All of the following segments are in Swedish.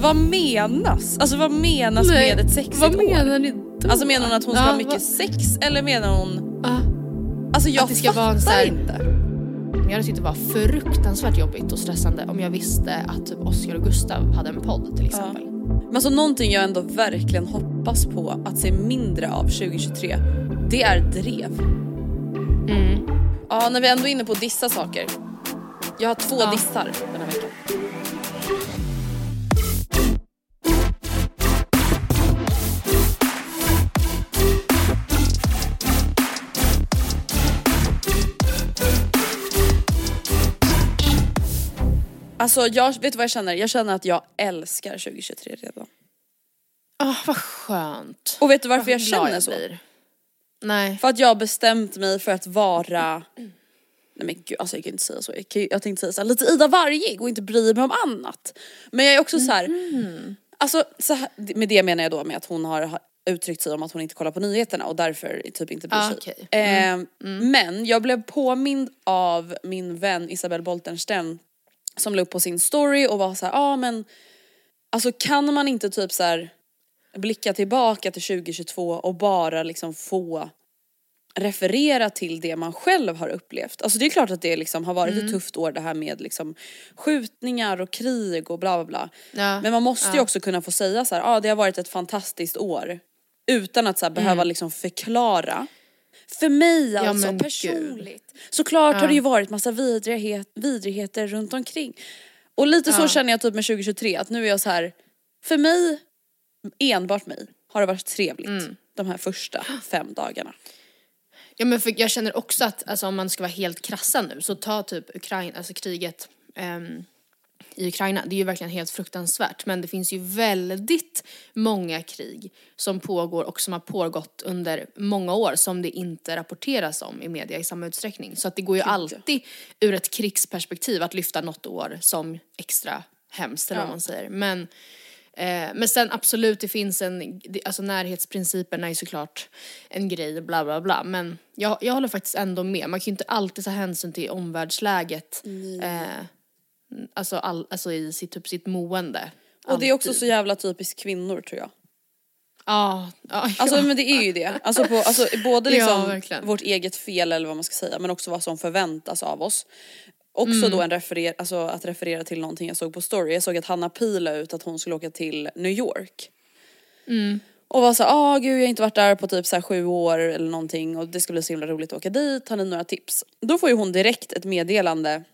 Vad menas? Alltså vad menas Nej, med ett sexigt vad år? menar ni då? Alltså menar hon att hon ska Ja, ha mycket vad- sex eller menar hon... Ah. Alltså jag Att det ska fattar vara här- inte. Jag hade tyckt det var fruktansvärt jobbigt och stressande om jag visste att typ Oscar och Gustav hade en podd till exempel. Men alltså någonting jag ändå verkligen hoppas på att se mindre av 2023, det är drev. Mm. Ja, när vi ändå är inne på dissa saker. Jag har två Ja. dissar den här veckan. Alltså jag, vet du vad jag känner? Jag känner att jag älskar 2023 redan. Ah, vad skönt. Och vet du varför jag glad känner så? Nej. För att jag har bestämt mig för att vara Nej men gud, alltså jag kan inte säga så. Jag, kan, jag tänkte säga så här, lite Ida Wargig och inte bry mig om annat. Men jag är också så här, alltså så här, med det menar jag då med att hon har uttryckt sig om att hon inte kollar på nyheterna och därför typ inte bryr Ah, sig. okej. Eh, Men jag blev påmind av min vän Isabelle Boltensten som la upp på sin story och var så här, ja ah, men alltså kan man inte typ så här blicka tillbaka till 2022 och bara liksom få referera till det man själv har upplevt. Alltså det är klart att det liksom har varit ett tufft år det här med liksom skjutningar och krig och bla bla bla. Ja, Men man måste ju ja. också kunna få säga så här, ja ah, det har varit ett fantastiskt år. Utan att så här, behöva liksom förklara. För mig alltså Mm. men gud. personligt. Såklart har det ju varit massa vidrighet, vidrigheter runt omkring. Och lite så känner jag typ med 2023 att nu är jag så här. för mig, enbart mig, har det varit trevligt Mm. de här första fem dagarna. Ja men för jag känner också att alltså, om man ska vara helt krassa nu så ta typ Ukraina, alltså kriget ehm, i Ukraina, det är ju verkligen helt fruktansvärt men det finns ju väldigt många krig som pågår och som har pågått under många år som det inte rapporteras om i media i samma utsträckning. Så att det går ju alltid ur ett krigsperspektiv att lyfta något år som extra hemskt eller vad man säger. Men Eh, men sen absolut, det finns en, alltså närhetsprincipen är såklart en grej, bla bla bla. Men jag, jag håller faktiskt ändå med. Man kan ju inte alltid ta hänsyn till omvärldsläget. Eh, alltså, all, alltså i sitt, typ sitt mående. Och det är också så jävla typiskt kvinnor tror jag. Ja, ja, Alltså ja. men det är ju det. Alltså, på, alltså både Ja, liksom verkligen. vårt eget fel eller vad man ska säga men också vad som förväntas av oss. Också Mm. då en referer, alltså att referera till någonting jag såg på story. Jag såg att Hanna Pi la ut att hon skulle åka till New York. Mm. Och var såhär, ah gud jag har inte varit där på typ så sju år eller någonting och det ska bli så himla roligt att åka dit, har ni några tips? Då får ju hon direkt ett meddelande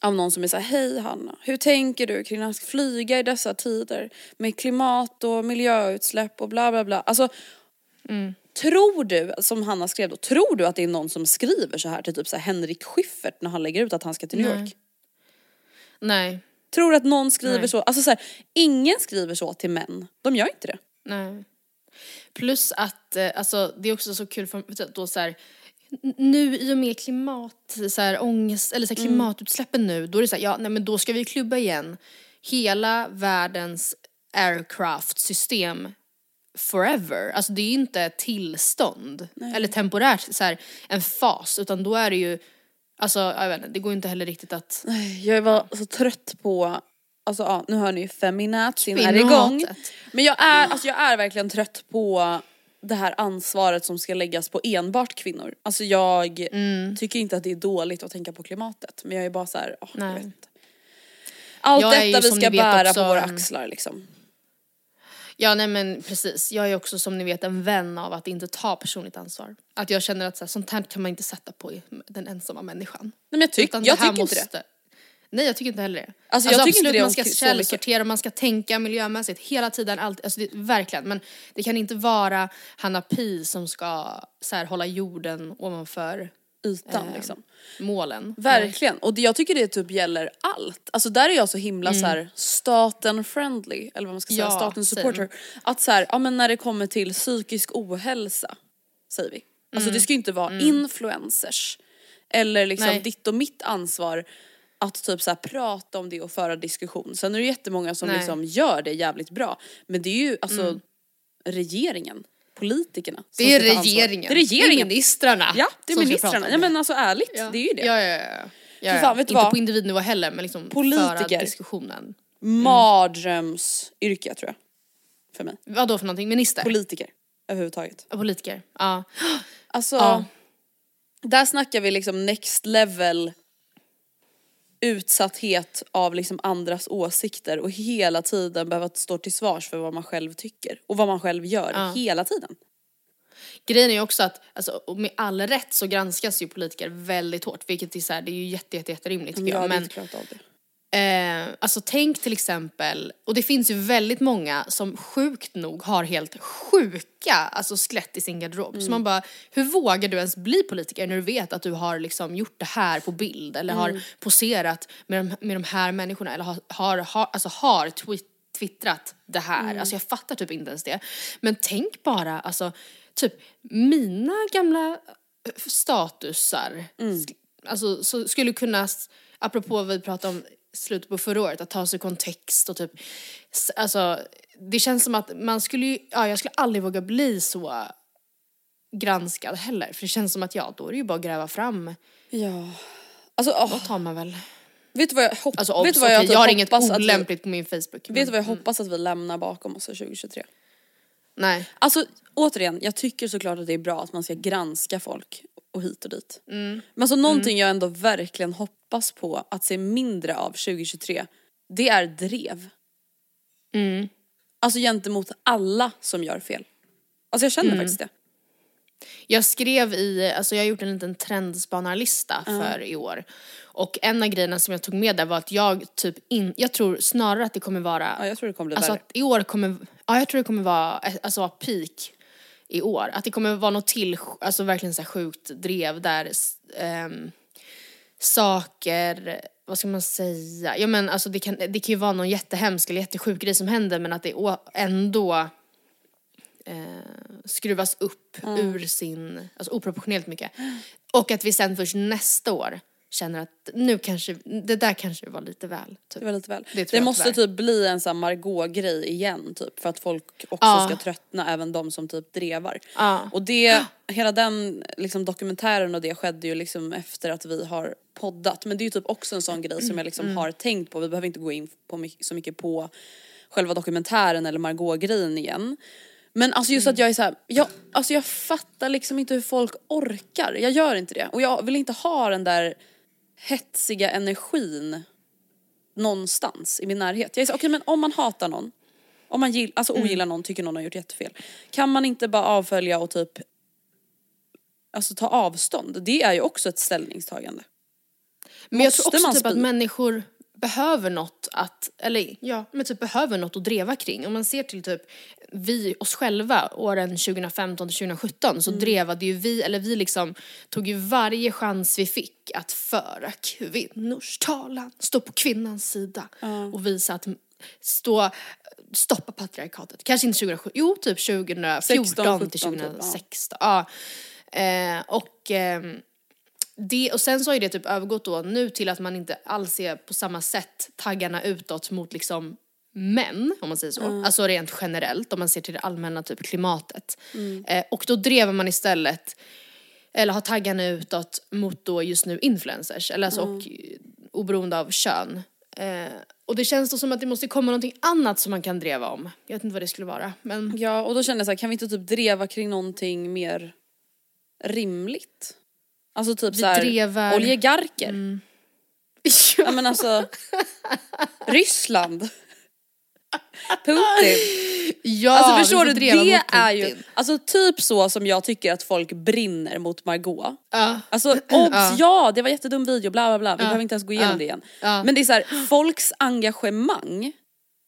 av någon som är såhär, hej Hanna, hur tänker du kring att flyga i dessa tider med klimat och miljöutsläpp och bla bla bla. Alltså, tror du, som Hanna skrev då, tror du att det är någon som skriver så här till typ så här Henrik Schyffert när han lägger ut att han ska till New Nej. York? Nej, Tror du att någon skriver Nej. så? Alltså så här, ingen skriver så till män, de gör inte det. nej. Plus att, eh, alltså det är också så kul för då så här, nu i och med klimat, så här, ångest, eller så här, klimatutsläppen nu, då är det så här, ja nej men då ska vi klubba igen hela världens aircraft-system forever. Alltså det är ju inte ett tillstånd, eller temporärt så här, en fas, utan då är det ju, alltså jag vet inte, det går ju inte heller riktigt att Jag var så trött på, alltså ja, nu hör ni feminazin är igång. Men jag är, alltså jag är verkligen trött på det här ansvaret som ska läggas på enbart kvinnor. Alltså jag tycker inte att det är dåligt att tänka på klimatet men jag är bara så här, åh, jag vet inte. Allt Jag är ju detta vi ska bära också på våra axlar liksom. Ja nej men precis, jag är också som ni vet en vän av att inte ta personligt ansvar. Att jag känner att så här, sånt här kan man inte sätta på den ensamma människan. Nej, men jag, tyck, jag tycker inte det. Nej jag tycker inte heller det. Alltså, jag tycker inte absolut, det om man ska källsortera, man ska tänka miljömässigt hela tiden, allt, alltså det, verkligen. Men det kan inte vara Hanna Pi som ska så här, hålla jorden ovanför Ytan eh, liksom. målen. Verkligen, och det, jag tycker det typ gäller allt. Alltså där är jag så himla så här staten friendly, eller vad man ska säga, Ja, staten supporter. Att så här, ja men när det kommer till psykisk ohälsa, säger vi. Alltså det ska ju inte vara influencers eller liksom Nej. ditt och mitt ansvar att typ så här prata om det och föra diskussion. Sen är det jättemånga som Nej. liksom gör det jävligt bra. Men det är ju alltså regeringen, politikerna. Det är ska ta ansvar. regeringen. Det är regeringen. ministrarna. Ja, det är ministrarna. Ja det. men alltså ärligt, det är ju det. Ja, ja, ja. ja. Ja. fan, inte vad? på individnivå heller men liksom Politiker. föra diskussionen. Mardrömsyrke tror jag. För mig. Vad då för någonting? Minister? Politiker. Överhuvudtaget. Ja, Politiker. Ja. Alltså, Ja. där snackar vi liksom next level utsatthet av liksom andras åsikter och hela tiden behöva stå till svars för vad man själv tycker och vad man själv gör Ja. hela tiden. Grejen är ju också att, alltså, med all rätt så granskas ju politiker väldigt hårt vilket är, så här, det är ju jätte, jätte, jätterimligt tycker jag. Men klarat av det. Eh, alltså tänk till exempel, och det finns ju väldigt många som sjukt nog har helt sjuka alltså skelett i sin garderob. Så man bara, hur vågar du ens bli politiker när du vet att du har liksom gjort det här på bild eller har poserat med de, med de här människorna eller har, har, har, alltså har tweet, twittrat det här. Alltså jag fattar typ inte ens det. Men tänk bara, alltså typ mina gamla eh, statusar, sk- alltså så skulle kunna, apropå vad vi pratade om slutet på förra året, att ta sig kontext och typ, alltså det känns som att man skulle ju, ja jag skulle aldrig våga bli så granskad heller. För det känns som att ja, då är det ju bara att gräva fram, Ja. Alltså, åh, då tar man väl. vet du vad jag, hopp, Alltså vet du vad jag, typ jag har inget hoppas vi, olämpligt på min Facebook. Vet du vad jag men- hoppas att vi lämnar bakom oss 2023? Nej. Alltså återigen, jag tycker såklart att det är bra att man ska granska folk och hit och dit. Men alltså någonting jag ändå verkligen hoppas på att se mindre av 2023, det är drev. Alltså gentemot alla som gör fel. Alltså jag känner faktiskt det. Jag skrev i, alltså jag har gjort en liten trendspanarlista för i år. Och en av grejerna som jag tog med där var att jag typ in, jag tror snarare att det kommer vara, Ja, jag tror det kommer bli alltså värre. att i år kommer, ja jag tror det kommer vara, alltså peak i år. Att det kommer vara något till, alltså verkligen så sjukt drev där ehm, saker, vad ska man säga, ja men alltså det kan, det kan ju vara någon jättehemsk eller jättesjuk grej som händer men att det ändå eh, skruvas upp ur sin, alltså oproportionerligt mycket. Och att vi sen först nästa år känner att nu kanske, det där kanske var lite väl. Typ. Det var lite väl. Det Det, måste typ bli en sån Margot-grej igen typ för att folk också Ja. ska tröttna, även de som typ drevar. Ja. Och det, hela den liksom dokumentären och det skedde ju liksom efter att vi har poddat. Men det är ju typ också en sån grej som jag liksom har tänkt på, vi behöver inte gå in på my- så mycket på själva dokumentären eller Margot-grejen igen. Men alltså just att jag är såhär, jag, alltså jag fattar liksom inte hur folk orkar. Jag gör inte det. Och jag vill inte ha den där hetsiga energin någonstans i min närhet. Jag så, okej men om man hatar någon, om man gill, alltså ogillar någon, tycker någon har gjort jättefel. Kan man inte bara avfölja och typ Alltså ta avstånd, det är ju också ett ställningstagande. Men jag tror Måste också typ att människor behöver något att, eller ja, men typ behöver något att dreva kring. Om man ser till typ vi, oss själva, åren 2015 till 2017 så drevade ju vi, eller vi liksom tog ju varje chans vi fick att föra kvinnors talan, stå på kvinnans sida och visa att stå, stoppa patriarkatet. Kanske inte 2017, jo typ 2014 16, till 17 typ, ja. 2016. Ja. Eh, och, ehm, det, och sen så har ju det typ övergått då nu till att man inte alls är på samma sätt taggarna utåt mot liksom män, om man säger så. Alltså rent generellt, om man ser till det allmänna typ klimatet. Eh, och då drev man istället, eller har taggarna utåt mot då just nu influencers, eller alltså och eh, oberoende av kön. Eh, och det känns då som att det måste komma någonting annat som man kan dreva om. Jag vet inte vad det skulle vara, men Ja, och då kände jag så här, kan vi inte typ dreva kring någonting mer rimligt? Alltså typ Vi så här, drevar- oligarker. Ja men alltså, Ryssland. Putin. ja, Alltså förstår du, det är ju, alltså typ så som jag tycker att folk brinner mot Margot. Ja. Alltså obs, ja det var jättedum video, bla bla bla, vi behöver inte ens gå igenom det igen. Men det är så här, folks engagemang,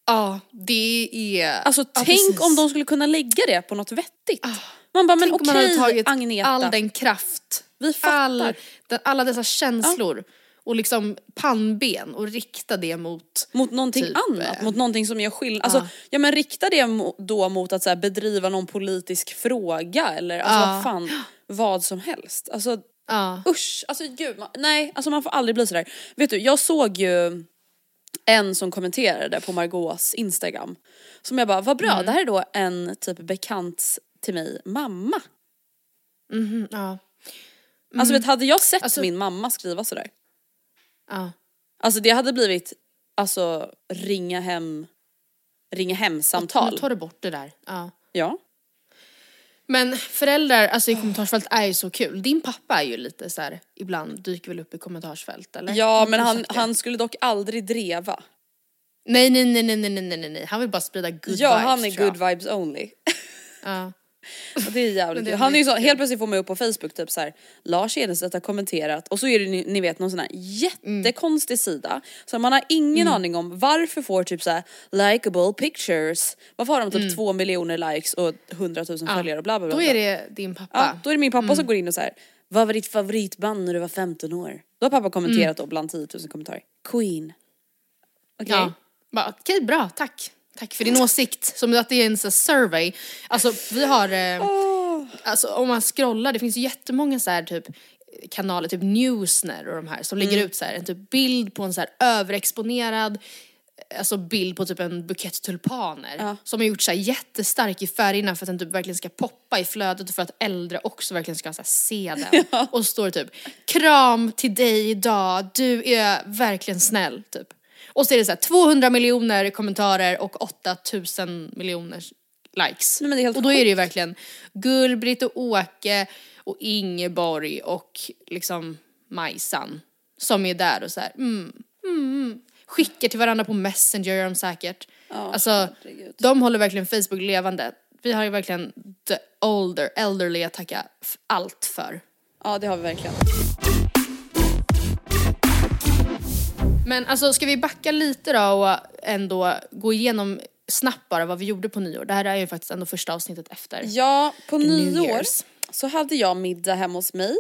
Ja, det är... alltså tänk. Ah. om de skulle kunna lägga det på något vettigt. Man bara, men okej tagit Agneta, all den kraft, Vi fattar. all, alla dessa känslor och liksom pannben och rikta det mot... mot någonting typ, annat, eh, mot någonting som gör skillnad. Alltså, ja men rikta det då mot att så bedriva någon politisk fråga eller alltså Ja. vad fan, vad som helst. Alltså Ja. usch, alltså gud, man, nej alltså man får aldrig bli sådär. Vet du, jag såg ju en som kommenterade på Margaux instagram. Som jag bara, vad bra, Mm. det här är då en typ bekant till mig mamma. Mhm, ja. Alltså vet, hade jag sett Alltså- min mamma skriva sådär, Ja. alltså det hade blivit, alltså ringa hem, ringa hem samtal. Nu tar du bort det där. Ja. Ja. Men föräldrar, alltså i kommentarsfält är ju så kul. Din pappa är ju lite så här, ibland dyker väl upp i kommentarsfält eller? Ja men han, han skulle dock aldrig dreva. Nej nej nej nej nej nej nej han vill bara sprida good ja vibes han är good vibes only. Ja. Och det är jävligt det är Han är ju så, helt plötsligt får man upp på Facebook typ så här. Lars Enestedt har kommenterat och så är det ni, ni vet någon sån här jättekonstig sida. Så man har ingen aning om varför får typ så här likable pictures. Varför har de typ två miljoner likes och hundratusen följare och bla bla bla. Då är det din pappa. Ja, då är det min pappa som går in och så här. Vad var ditt favoritband när du var 15 år? Då har pappa kommenterat då bland 10 000 kommentarer. Queen. Okej? Ja. Bara, Okej, bra, tack. Tack för din åsikt. Som att det är en sån survey. Alltså vi har, eh, alltså om man scrollar, det finns ju jättemånga så här typ kanaler, typ Newsner och de här som lägger ut så här en typ bild på en så här överexponerad Alltså bild på typ en bukett tulpaner som har gjort så här jättestark i färgerna för att den typ verkligen ska poppa i flödet och för att äldre också verkligen ska så se den. Och så står typ kram till dig idag, du är verkligen snäll typ. Och så är det så här 200 miljoner kommentarer och 8000 miljoner likes. Nej, och då är det ju verkligen Gullbritt och Åke och Ingeborg och liksom Majsan som är där och så här, mm, mm, skickar till varandra på Messenger gör de säkert. alltså, herregud. de håller verkligen Facebook levande. Vi har ju verkligen the older, elderly att tacka allt för. Ja det har vi verkligen. Men alltså ska vi backa lite då och ändå gå igenom snabbt bara vad vi gjorde på nyår. Det här är ju faktiskt ändå första avsnittet efter. Ja, på nyår så hade jag middag hemma hos mig.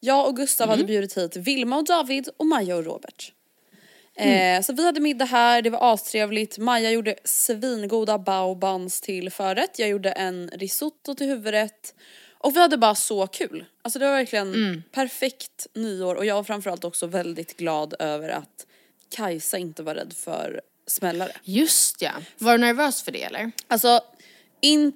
Jag och Gustav hade Mm. bjudit hit Vilma och David och Maja och Robert. Mm. Eh, så vi hade middag här, det var astrevligt. Maja gjorde svingoda baobans till förrätt. Jag gjorde en risotto till huvudrätt. Och vi hade bara så kul. Alltså det var verkligen Mm. perfekt nyår och jag var framförallt också väldigt glad över att Kajsa inte var rädd för smällare. Just ja. Var du nervös för det eller? Alltså, in,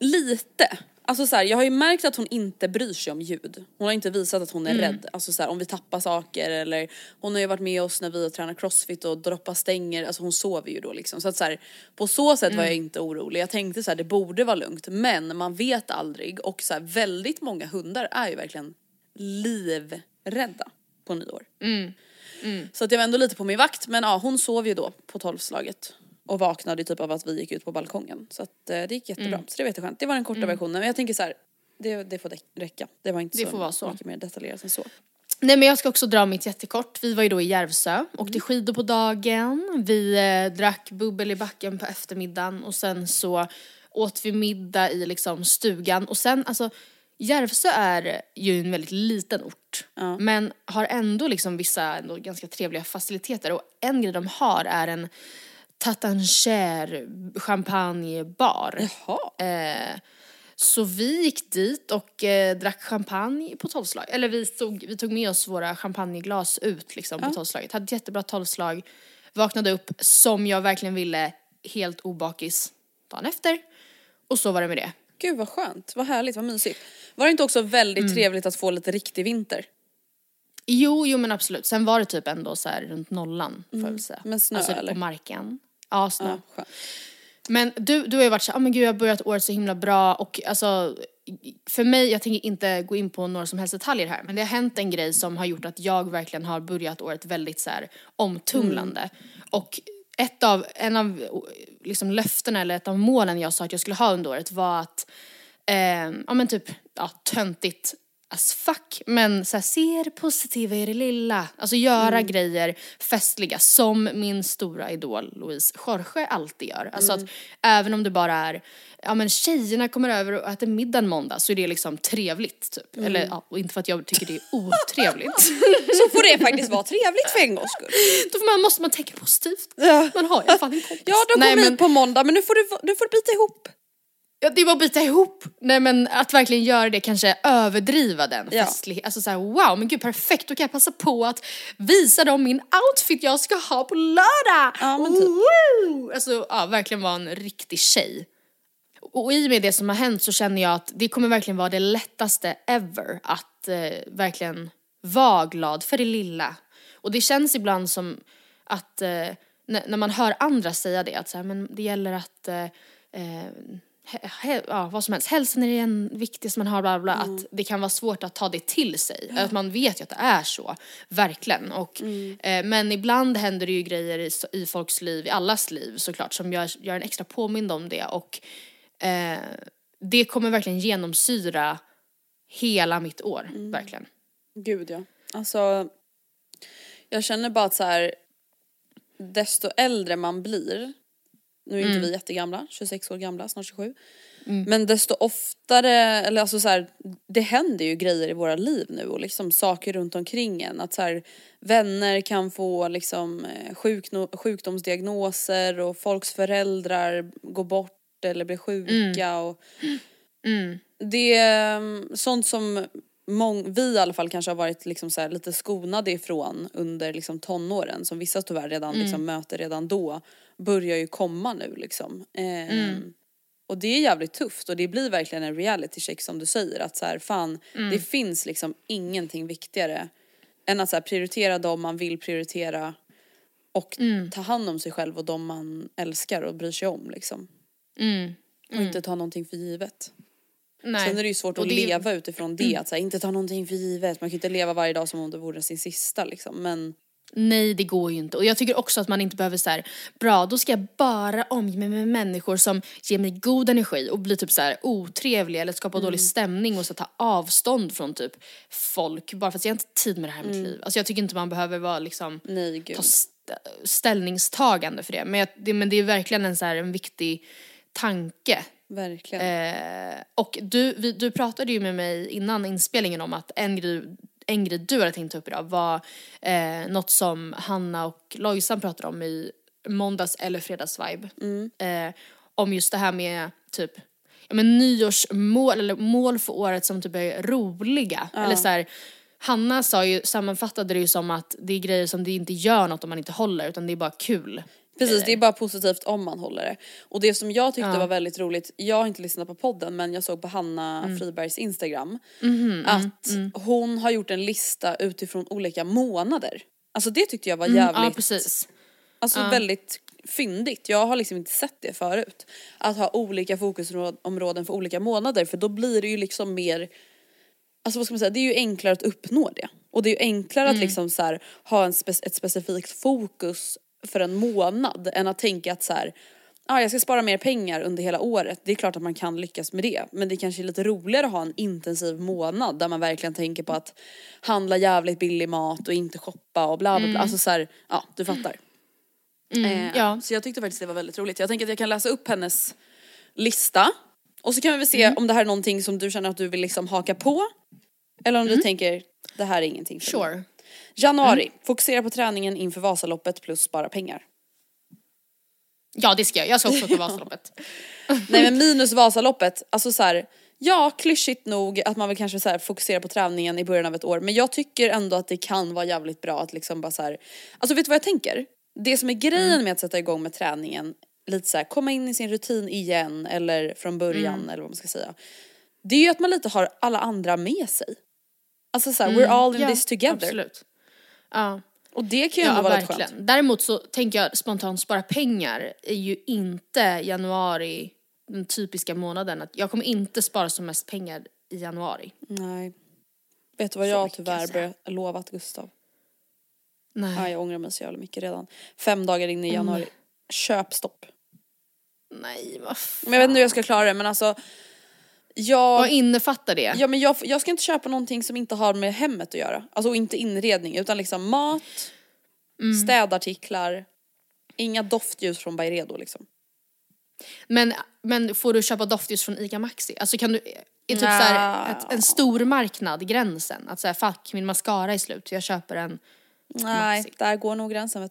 lite. Alltså så här, jag har ju märkt att hon inte bryr sig om ljud. Hon har inte visat att hon är rädd. Alltså så här, om vi tappar saker eller hon har ju varit med oss när vi har tränat crossfit och droppat stänger. Alltså hon sover ju då liksom. Så att så här, på så sätt var jag inte orolig. Jag tänkte så det borde vara lugnt. Men man vet aldrig och så väldigt många hundar är ju verkligen livrädda på nyår. Så att jag var ändå lite på min vakt men ja hon sov ju då på tolvslaget. Och vaknade typ av att vi gick ut på balkongen. Så att eh, det gick jättebra. Mm. Så det var jätteskönt. Det var den korta versionen. Men jag tänker så här, det, det får räcka. Det var inte Det så, får vara så. mycket mer detaljerat än så. Nej men jag ska också dra mitt jättekort. Vi var ju då i Järvsö, åkte skidor på dagen, vi eh, drack bubbel i backen på eftermiddagen och sen så åt vi middag i liksom stugan och sen alltså Järvsö är ju en väldigt liten ort men har ändå liksom vissa ändå ganska trevliga faciliteter och en grej de har är en tatancher champagnebar. Jaha. Eh, Så vi gick dit och eh, drack champagne på tolvslag. Eller vi tog, vi tog med oss våra champagneglas ut liksom på tolvslaget. Hade ett jättebra tolvslag. Vaknade upp som jag verkligen ville, helt obakis dagen efter. Och så var det med det. Gud vad skönt, vad härligt, vad mysigt. Var det inte också väldigt Mm. trevligt att få lite riktig vinter? Jo, jo men absolut. Sen var det typ ändå så här runt nollan får jag väl säga. Men snö, alltså, eller? på marken. Ja, snö. Ja, skönt. Men du, du har ju varit så, ja men gud jag har börjat året så himla bra och alltså för mig, jag tänker inte gå in på några som helst detaljer här, men det har hänt en grej som har gjort att jag verkligen har börjat året väldigt så här omtumlande. Och ett av, en av liksom löftena eller ett av målen jag sa att jag skulle ha under året var att, eh, ja men typ, ja töntigt as fuck, men så här, se det positiva i det lilla. Alltså göra grejer festliga som min stora idol Louise Jorge alltid gör. Alltså att även om det bara är, ja men tjejerna kommer över och äter middag en måndag så är det liksom trevligt typ. Eller ja, inte för att jag tycker det är otrevligt. Så får det faktiskt vara trevligt för en gång skull. Då får man, måste man tänka positivt. Man har ju fan en kompis. Ja, de Nej, kom men- hit på måndag men nu får du, nu får du bita ihop. Ja, det var att bita ihop. Nej men att verkligen göra det, kanske överdriva den Ja. festlighet. Alltså såhär wow men gud perfekt, då kan jag passa på att visa dem min outfit jag ska ha på lördag. Ja, men typ. Woo! Alltså ja, verkligen vara en riktig tjej. Och i och med det som har hänt så känner jag att det kommer verkligen vara det lättaste ever att eh, verkligen vara glad för det lilla. Och det känns ibland som att eh, när, man hör andra säga det, att så här, men det gäller att eh, eh, ja, vad som helst, hälsan är det en viktigaste man har, bla bla, bla, att det kan vara svårt att ta det till sig. Att man vet ju att det är så, verkligen. Och, eh, men ibland händer det ju grejer i, i folks liv, i allas liv såklart, som gör, gör en extra påmind om det. Och eh, det kommer verkligen genomsyra hela mitt år, verkligen. Gud ja. Alltså, jag känner bara att så här, desto äldre man blir, nu är inte vi jättegamla, 26 år gamla, snart 27. Men desto oftare, eller alltså så här, det händer ju grejer i våra liv nu och liksom saker runt omkring en. Att så här, vänner kan få liksom eh, sjukdomsdiagnoser och folks föräldrar går bort eller blir sjuka och det är mm, sånt som mång, vi i alla fall kanske har varit liksom så här lite skonade ifrån under liksom tonåren som vissa tyvärr redan liksom möter redan då börjar ju komma nu liksom. Ehm, Och det är jävligt tufft och det blir verkligen en reality check som du säger att så här, fan det finns liksom ingenting viktigare än att så här, prioritera dem man vill prioritera och ta hand om sig själv och de man älskar och bryr sig om liksom. Och inte ta någonting för givet. Nej. Sen är det ju svårt Och att det leva utifrån det, att så här, inte ta någonting för givet. Man kan ju inte leva varje dag som om det vore sin sista liksom. Men Nej det går ju inte och jag tycker också att man inte behöver så här, bra då ska jag bara omge mig med människor som ger mig god energi och blir typ så här otrevliga eller skapar Mm. dålig stämning och så ta avstånd från typ folk bara för att jag har inte tid med det här i Mm. mitt liv. Alltså jag tycker inte man behöver vara liksom nej ta st- ställningstagande för det. Men, jag, det men det är verkligen en så här en viktig tanke Verkligen. Eh, och du, vi, du pratade ju med mig innan inspelningen om att en grej, en grej du hade tänkt ta upp idag var eh, något som Hanna och Lojsan pratade om i måndags eller fredagsvibe. Eh, om just det här med typ ja, men nyårsmål eller mål för året som typ är roliga. Eller så här, Hanna sa ju, sammanfattade det ju som att det är grejer som det inte gör något om man inte håller utan det är bara kul. Precis, det är bara positivt om man håller det. Och det som jag tyckte var väldigt roligt, jag har inte lyssnat på podden men jag såg på Hanna Mm. Fribergs Instagram Mhm, att mm. hon har gjort en lista utifrån olika månader. Alltså det tyckte jag var Mm, jävligt, ja precis. alltså väldigt fyndigt. Jag har liksom inte sett det förut. Att ha olika fokusområden för olika månader för då blir det ju liksom mer Alltså vad ska man säga, det är ju enklare att uppnå det. Och det är ju enklare Mm. att liksom så här, ha en spe- ett specifikt fokus för en månad än att tänka att så här, ah, jag ska spara mer pengar under hela året. Det är klart att man kan lyckas med det. Men det kanske är lite roligare att ha en intensiv månad där man verkligen tänker på att handla jävligt billig mat och inte shoppa och bla bla bla. Alltså så här, ja du fattar. Eh, ja. Så jag tyckte faktiskt det var väldigt roligt. Jag tänker att jag kan läsa upp hennes lista. Och så kan vi väl se om det här är någonting som du känner att du vill liksom haka på. Eller om du tänker, det här är ingenting för mig. Januari, fokusera på träningen inför Vasaloppet plus spara pengar. Ja det ska jag, jag ska också åka Vasaloppet. Nej men minus Vasaloppet, alltså så här, Ja, klyschigt nog att man vill kanske så här fokusera på träningen i början av ett år. Men jag tycker ändå att det kan vara jävligt bra att liksom bara så här. Alltså vet du vad jag tänker? Det som är grejen Mm. med att sätta igång med träningen, lite så här, komma in i sin rutin igen eller från början Mm. eller vad man ska säga. Det är ju att man lite har alla andra med sig. Alltså så här, we're all in Mm. Ja, this together. Absolut. Ja. Och det kan ju Ja, ändå vara verkligen. skönt. Däremot så tänker jag spontant spara pengar är ju inte januari den typiska månaden. Att jag kommer inte spara som mest pengar i januari. Nej. Vet du vad Så jag tyvärr så. börjat lovat Gustav? Nej. Ja, jag ångrar mig så jävla mycket redan. Fem dagar in i januari. Köpstopp. Nej, vad fan. Men jag vet inte hur jag ska klara det men alltså. Jag, Vad innefattar det? ja, men jag, jag ska inte köpa någonting som inte har med hemmet att göra. Alltså inte inredning utan liksom mat, Mm. städartiklar, inga doftljus från Byredo liksom. Men, men får du köpa doftljus från ICA Maxi? Alltså kan du, är typ såhär ett, en stor marknad gränsen? Att säga fuck min mascara är slut, jag köper en. Nej, Maxi. där går nog gränsen.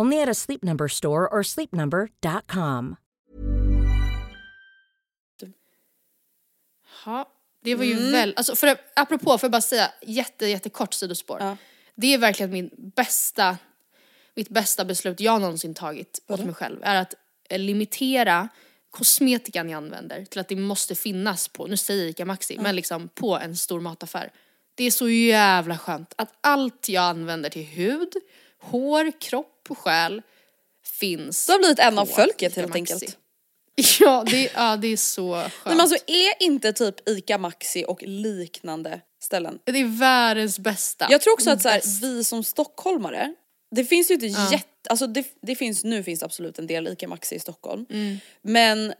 Only at a Sleep Number store or sleepnumber.com. Ja, det var ju väl, alltså för, apropå, får jag bara säga, jätte, jättekort sidospår. Ja. Det är verkligen min bästa, mitt bästa beslut jag någonsin tagit åt mig själv. Är att eh, limitera kosmetikan jag använder till att det måste finnas på, nu säger jag Ica Maxi, men liksom på en stor mataffär. Det är så jävla skönt att allt jag använder till hud, hår, kropp och själ finns Du har blivit en av folket helt enkelt. Ja, det, ja, det är så skönt. Nej, men alltså är inte typ ICA Maxi och liknande ställen. Det är världens bästa. Jag tror också att så här, vi som stockholmare, det finns ju inte jätte, alltså det, det finns, nu finns det absolut en del ICA Maxi i Stockholm. Mm. Men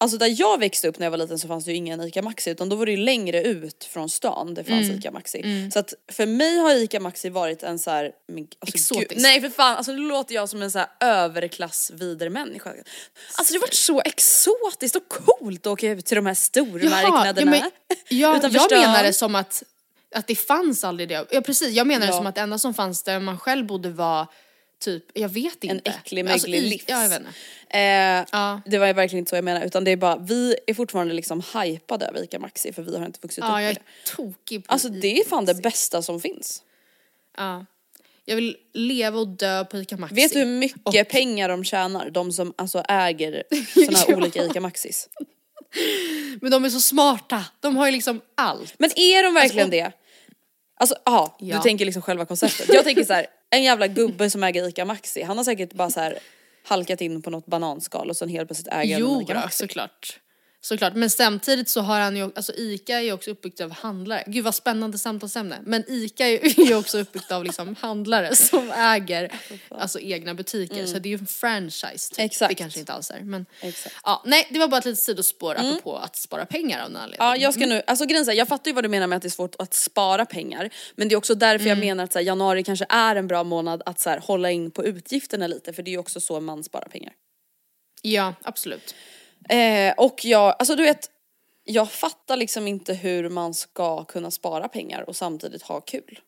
alltså där jag växte upp när jag var liten så fanns det ju ingen ICA Maxi utan då var det ju längre ut från stan det fanns Mm. ICA Maxi. Så att för mig har ICA Maxi varit en så här, men, alltså, Exotisk. gud, nej för fan, alltså nu låter jag som en så här överklass människa. Alltså det har varit så exotiskt och coolt att åka ut till de här stormarknaderna. ja, men, ja, jag menar det som att, att det fanns aldrig det. Ja precis, jag menar det Ja. som att det enda som fanns där man själv bodde var typ, jag vet inte. En äcklig Alltså, möglig i- livs. Ja, jag vet inte. Eh, Ja. Det var verkligen inte så jag menar utan det är bara, vi är fortfarande liksom hypade över ICA Maxi för vi har inte vuxit upp Ja, jag med är det. tokig på Alltså det är fan det bästa som finns. Ja. Jag vill leva och dö på Ica Maxi. Vet du hur mycket Och- pengar de tjänar? De som alltså äger såna här Ja. olika ICA Maxis. Men de är så smarta, de har ju liksom allt. Men är de verkligen och- det? Alltså aha, Ja. du tänker liksom själva konceptet. Jag tänker så här, en jävla gubbe som äger ICA Maxi, han har säkert bara så här halkat in på något bananskal och sen helt plötsligt äger han Jo ICA Maxi. såklart. Såklart, men samtidigt så har han ju, alltså ICA är ju också uppbyggt av handlare. Gud vad spännande samtalsämne. Men ICA är ju också uppbyggt av liksom handlare som äger alltså egna butiker. Så det är ju en franchise typ. Exakt. Det kanske inte alls är. Men Exakt. ja, nej det var bara ett litet sidospår apropå att spara pengar av någon anledning. Ja, jag ska nu, alltså grejen är jag fattar ju vad du menar med att det är svårt att spara pengar. Men det är också därför jag menar att så här, januari kanske är en bra månad att så här, hålla in på utgifterna lite för det är ju också så man sparar pengar. Ja, absolut. Eh, och jag, alltså du vet, jag fattar liksom inte hur man ska kunna spara pengar och samtidigt ha kul.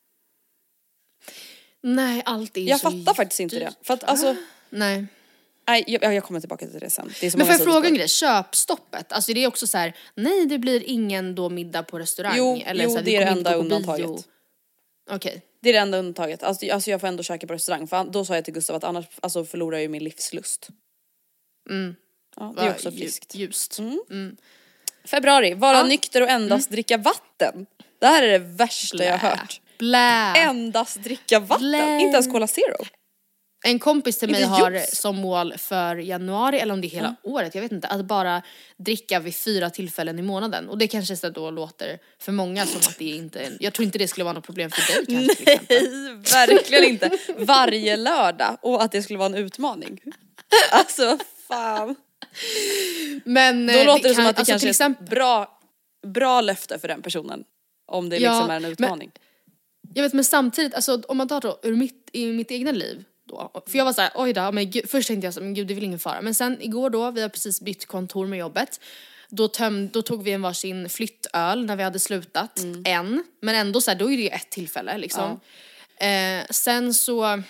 Nej, allt är Jag så fattar faktiskt inte det. För att alltså, Nej. nej jag, jag kommer tillbaka till det sen. Det är så Men får många jag fråga en grej, köpstoppet, alltså det är också så här: nej det blir ingen då middag på restaurang. Jo, eller jo, så här, det vi är det kommer inte enda gå på bio. undantaget. Okej. Det är det enda undantaget. Alltså, alltså jag får ändå käka på restaurang för då sa jag till Gustav att annars alltså, förlorar jag ju min livslust. Ja, det är också friskt. Ljust. Februari, vara Ja. nykter och endast dricka vatten. Det här är det värsta jag har hört. Blä. Endast dricka vatten, Blä. inte ens Cola Zero. En kompis till mig har juice. som mål för januari, eller om det är hela året, jag vet inte, att bara dricka vid fyra tillfällen i månaden. Och det kanske så då låter för många som att det inte är, jag tror inte det skulle vara något problem för dig kanske till. Nej, verkligen inte. Varje lördag och att det skulle vara en utmaning. Alltså fan. Men Då eh, låter det som kan- att det alltså, kanske är exempel, ett bra, bra löfte för den personen. Om det Ja, liksom är en men- utmaning. Jag vet men samtidigt, alltså om man tar då ur mitt, i mitt egna liv då, för jag var såhär oj då, men gud, först tänkte jag så, men gud det är väl ingen fara. Men sen igår då, vi har precis bytt kontor med jobbet. Då, töm, då tog vi en varsin flyttöl när vi hade slutat, en. Men ändå så här, då är det ju ett tillfälle liksom. Eh, sen så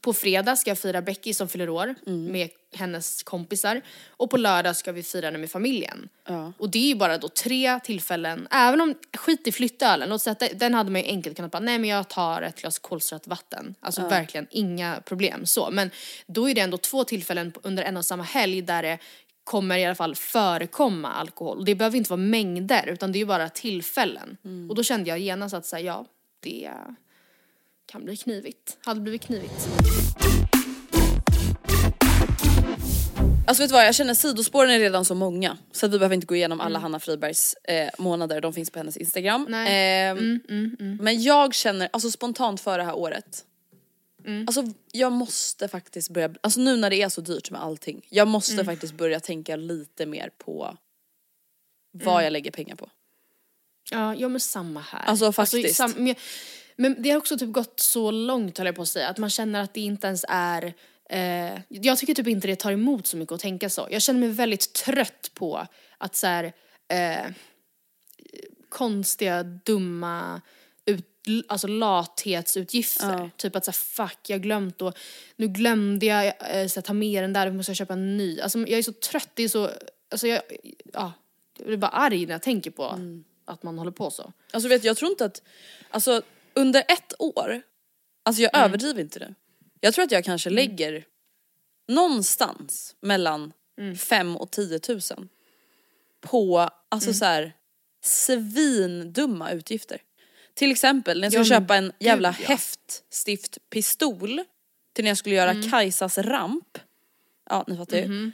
på fredag ska jag fira Becky som fyller år med hennes kompisar och på lördag ska vi fira det med familjen. Och det är ju bara då tre tillfällen, även om, skit i flyttölen, låt säga att den hade man ju enkelt kunnat bara, nej men jag tar ett glas kolsyrat vatten. Alltså verkligen inga problem så. Men då är det ändå två tillfällen under en och samma helg där det kommer i alla fall förekomma alkohol. Och det behöver inte vara mängder utan det är ju bara tillfällen. Och då kände jag genast att säga ja, det kan bli knivigt. Hade blivit knivigt. Alltså vet du vad, jag känner sidospåren är redan så många. Så att vi behöver inte gå igenom alla Hanna Fribergs eh, månader, de finns på hennes Instagram. Nej. Ehm, Men jag känner, alltså spontant för det här året. Mm. Alltså jag måste faktiskt börja, alltså nu när det är så dyrt med allting. Jag måste Mm. faktiskt börja tänka lite mer på vad jag lägger pengar på. Ja, ja men samma här. Alltså, faktiskt. sam- men, men det har också typ gått så långt höll jag på att säga, att man känner att det inte ens är eh, jag tycker typ inte det tar emot så mycket att tänka så. Jag känner mig väldigt trött på att så här, eh, konstiga, dumma ut, alltså lathetsutgifter. Typ att så här, fuck jag har glömt och nu glömde jag eh, så här, ta med den där, då måste jag köpa en ny. Alltså jag är så trött, det är så, alltså jag, ja, jag blir bara arg när jag tänker på att man håller på så. Alltså vet jag tror inte att, alltså under ett år, alltså jag överdriver inte det. Jag tror att jag kanske lägger någonstans mellan fem och 10 tusen på, alltså så här svindumma utgifter. Till exempel när jag skulle Ja, köpa en jävla gud, ja. häftstiftpistol till när jag skulle göra Kajsas ramp. Ja ni fattar ju.